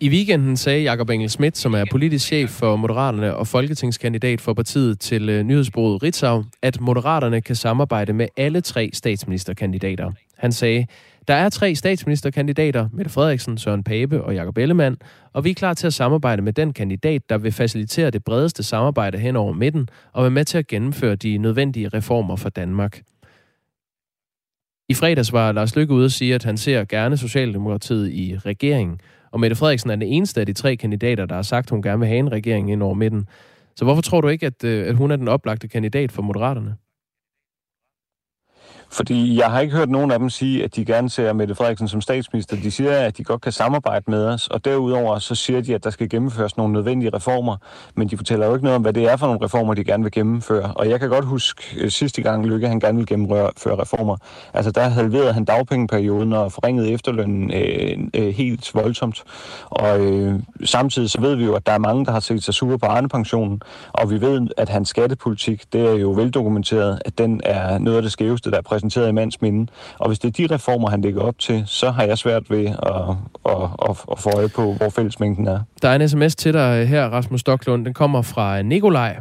I weekenden sagde Jakob Engel Schmidt, som er politisk chef for Moderaterne og folketingskandidat for partiet til øh, nyhedsbruget Ritzau, at Moderaterne kan samarbejde med alle tre statsministerkandidater. Han sagde, der er tre statsministerkandidater, Mette Frederiksen, Søren Pape og Jakob Ellemann, og vi er klar til at samarbejde med den kandidat, der vil facilitere det bredeste samarbejde hen over midten og være med til at gennemføre de nødvendige reformer for Danmark. I fredags var Lars Lykke ude at sige, at han ser gerne Socialdemokratiet i regeringen, og Mette Frederiksen er den eneste af de tre kandidater, der har sagt, at hun gerne vil have en regering ind over midten. Så hvorfor tror du ikke, at, øh, at hun er den oplagte kandidat for Moderaterne? Fordi jeg har ikke hørt nogen af dem sige, at de gerne ser Mette Frederiksen som statsminister. De siger, at de godt kan samarbejde med os, og derudover så siger de, at der skal gennemføres nogle nødvendige reformer, men de fortæller jo ikke noget om, hvad det er for nogle reformer, de gerne vil gennemføre. Og jeg kan godt huske øh, sidste gang Lykke, han gerne ville gennemføre reformer. Altså der halverede han dagpengeperioden og forringede efterlønnen øh, øh, helt voldsomt. Og øh, samtidig så ved vi jo, at der er mange, der har set sig sure på Arne-pensionen, og vi ved, at hans skattepolitik, det er jo veldokumenteret, at den er noget af det skæveste, der er præsenteret i mands minde. Og hvis det er de reformer, han lægger op til, så har jeg svært ved at, at, at, at få øje på, hvor fællesmængden er. Der er en sms til dig her, Rasmus Stoklund. Den kommer fra Nikolaj.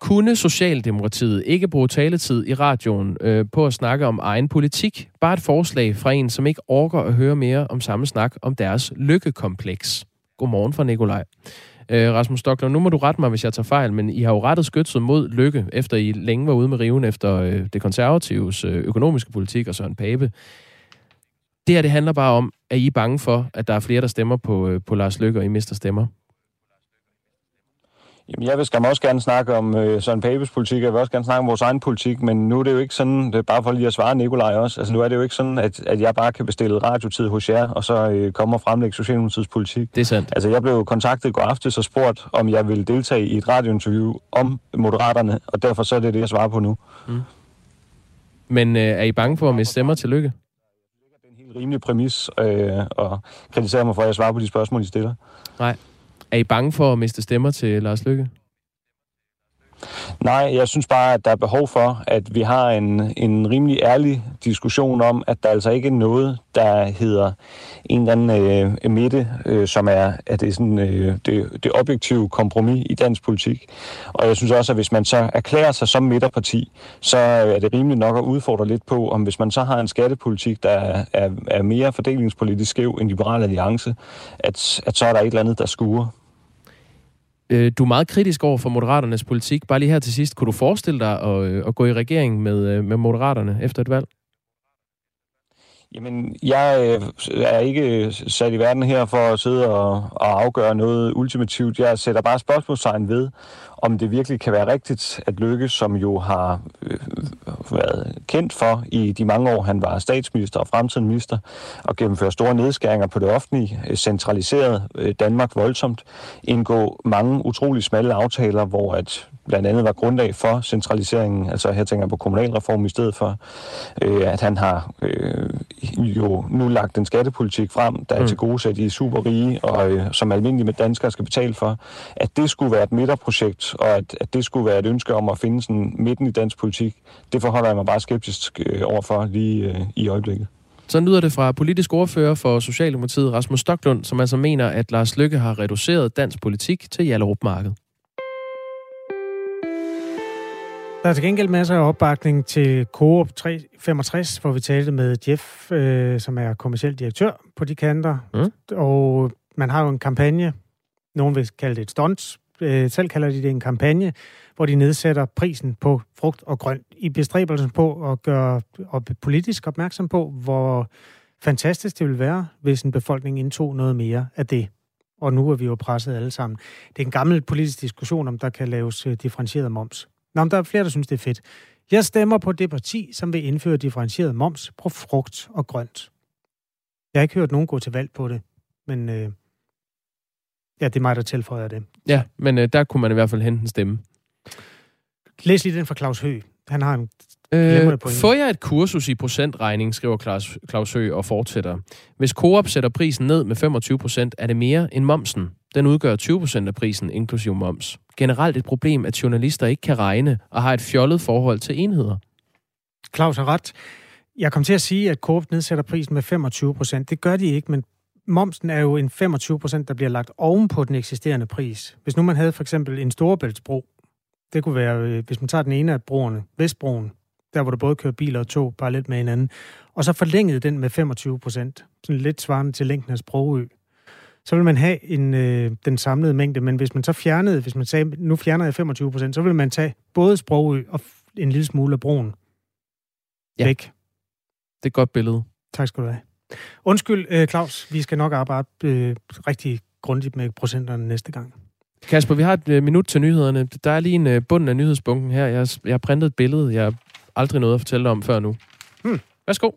Kunne Socialdemokratiet ikke bruge taletid i radioen øh, på at snakke om egen politik? Bare et forslag fra en, som ikke orker at høre mere om samme snak om deres lykkekompleks. Godmorgen fra Nikolaj. Øh, Rasmus Stoklund, nu må du rette mig, hvis jeg tager fejl, men I har jo rettet skytset mod Lykke, efter I længe var ude med riven efter øh, det konservatives øh, økonomiske politik og Søren Pape. Det her, det handler bare om, at I er bange for, at der er flere, der stemmer på, øh, på Lars Lykke, og I mister stemmer. Jamen, jeg vil skam også gerne snakke om øh, Søren Papes politik, jeg vil også gerne snakke om vores egen politik, men nu er det jo ikke sådan, det er bare for lige at svare Nikolaj også, altså nu er det jo ikke sådan, at, at jeg bare kan bestille radiotid hos jer, og så øh, komme og fremlægge Socialdemokratiets politik. Det er sandt. Altså jeg blev kontaktet i går aftes og spurgt, om jeg ville deltage i et radiointerview om Moderaterne, og derfor så er det det, jeg svarer på nu. Mm. Men øh, er I bange for at miste stemmer til lykke? Det er en helt rimelig præmis, øh, og kritiserer mig for, at jeg svarer på de spørgsmål, I stiller. Nej. Er I bange for at miste stemmer til Lars Lykke? Nej, jeg synes bare, at der er behov for, at vi har en, en rimelig ærlig diskussion om, at der altså ikke er noget, der hedder en eller anden øh, midte, øh, som er at det, er sådan, øh, det, det objektive kompromis i dansk politik. Og jeg synes også, at hvis man så erklærer sig som midterparti, så øh, er det rimeligt nok at udfordre lidt på, om hvis man så har en skattepolitik, der er, er, er mere fordelingspolitisk skæv end Liberal Alliance, at, at så er der et eller andet, der skuer. Øh, du er meget kritisk over for Moderaternes politik. Bare lige her til sidst, kunne du forestille dig at, øh, at gå i regering med, øh, med Moderaterne efter et valg? Jamen, jeg er ikke sat i verden her for at sidde og, og afgøre noget ultimativt. Jeg sætter bare spørgsmålstegn ved, om det virkelig kan være rigtigt, at Lykke, som jo har øh, været kendt for i de mange år, han var statsminister og fremtidig minister, og gennemføre store nedskæringer på det offentlige, øh, centraliseret øh, Danmark voldsomt, indgå mange utrolig smalle aftaler, hvor at blandt andet var grundlag for centraliseringen, altså her tænker jeg på kommunalreform i stedet for, øh, at han har øh, jo nu lagt en skattepolitik frem, der er mm. til gode sæt i super rige, og øh, som almindelige med danskere skal betale for, at det skulle være et midterprojekt, og at, at det skulle være et ønske om at finde sådan midten i dansk politik, det forholder jeg mig bare skeptisk øh, overfor lige øh, i øjeblikket. Så lyder det fra politisk ordfører for Socialdemokratiet, Rasmus Stoklund, som altså mener, at Lars Lykke har reduceret dansk politik til Jallerup Marked. Der er til gengæld masser af opbakning til Coop 365, hvor vi talte med Jeff, øh, som er kommersiel direktør på de kanter. Mm. Og man har jo en kampagne, nogen vil kalde det et stunt, øh, selv kalder de det en kampagne, hvor de nedsætter prisen på frugt og grønt i bestræbelsen på at gøre og politisk opmærksom på, hvor fantastisk det vil være, hvis en befolkning indtog noget mere af det. Og nu er vi jo presset alle sammen. Det er en gammel politisk diskussion, om der kan laves øh, differentieret moms. Nå, men der er flere, der synes, det er fedt. Jeg stemmer på det parti, som vil indføre differentieret moms på frugt og grønt. Jeg har ikke hørt nogen gå til valg på det, men øh, ja, det er mig, der tilføjer det. Ja, men øh, der kunne man i hvert fald hente en stemme. Læs lige den fra Claus Høgh. Han har en Øh, får jeg et kursus i procentregning, skriver Claus, Claus Høgh og fortsætter. Hvis Coop sætter prisen ned med 25 procent, er det mere end momsen. Den udgør 20 procent af prisen, inklusive moms. Generelt et problem, at journalister ikke kan regne og har et fjollet forhold til enheder. Claus har ret. Jeg kom til at sige, at Coop nedsætter prisen med 25 procent. Det gør de ikke, men momsen er jo en 25 procent, der bliver lagt oven på den eksisterende pris. Hvis nu man havde for eksempel en storebæltsbro, det kunne være, øh, hvis man tager den ene af broerne, Vestbroen, der hvor der både kører biler og tog parallelt med hinanden, og så forlængede den med 25 procent, sådan lidt svarende til længden af Sprogø, så vil man have en, øh, den samlede mængde, men hvis man så fjernede, hvis man sagde, nu fjerner jeg 25 procent, så vil man tage både Sprogø og en lille smule af broen ja. væk. Det er et godt billede. Tak skal du have. Undskyld, øh, Claus, vi skal nok arbejde øh, rigtig grundigt med procenterne næste gang. Kasper, vi har et øh, minut til nyhederne. Der er lige en øh, bund af nyhedsbunken her. Jeg, jeg har printet et billede, jeg aldrig noget at fortælle om før nu. Hmm. Værsgo.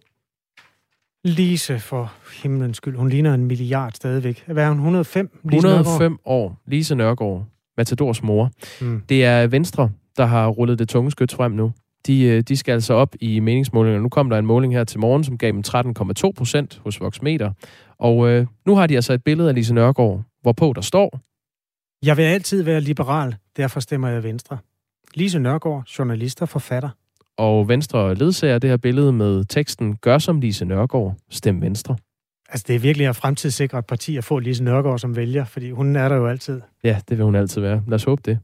Lise, for himlens skyld. Hun ligner en milliard stadigvæk. Hvad er hun? 105? Lise 105 Nørgaard? år. Lise Nørgaard, Matadors mor. Mm. Det er Venstre, der har rullet det tunge skyt frem nu. De, øh, de skal altså op i meningsmålinger. Nu kom der en måling her til morgen, som gav dem 13,2 procent hos Voxmeter. Og øh, nu har de altså et billede af Lise Nørgaard, hvorpå der står, Jeg vil altid være liberal, derfor stemmer jeg Venstre. Lise Nørgaard, journalist og forfatter. og Venstre ledsager det her billede med teksten Gør som Lise Nørgaard, stem Venstre. Altså, det er virkelig at fremtidssikre et parti at få Lise Nørgaard som vælger, fordi hun er der jo altid. Ja, det vil hun altid være. Lad os håbe det.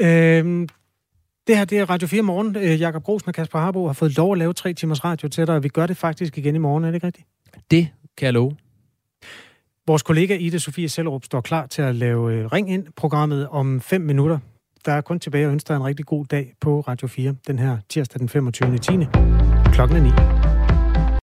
Øhm, det her det er Radio 4 morgen. Øh, Jakob Grosen og Kasper Harbo har fået lov at lave tre timers radio til dig, og vi gør det faktisk igen i morgen, er det ikke rigtigt? Det kan jeg love. Vores kollega Ida Sofie Sellerup står klar til at lave øh, Ring ind-programmet om 5 minutter. Der er kun tilbage at ønske dig en rigtig god dag på Radio 4, den her tirsdag den 25. 10. Klokken er 9.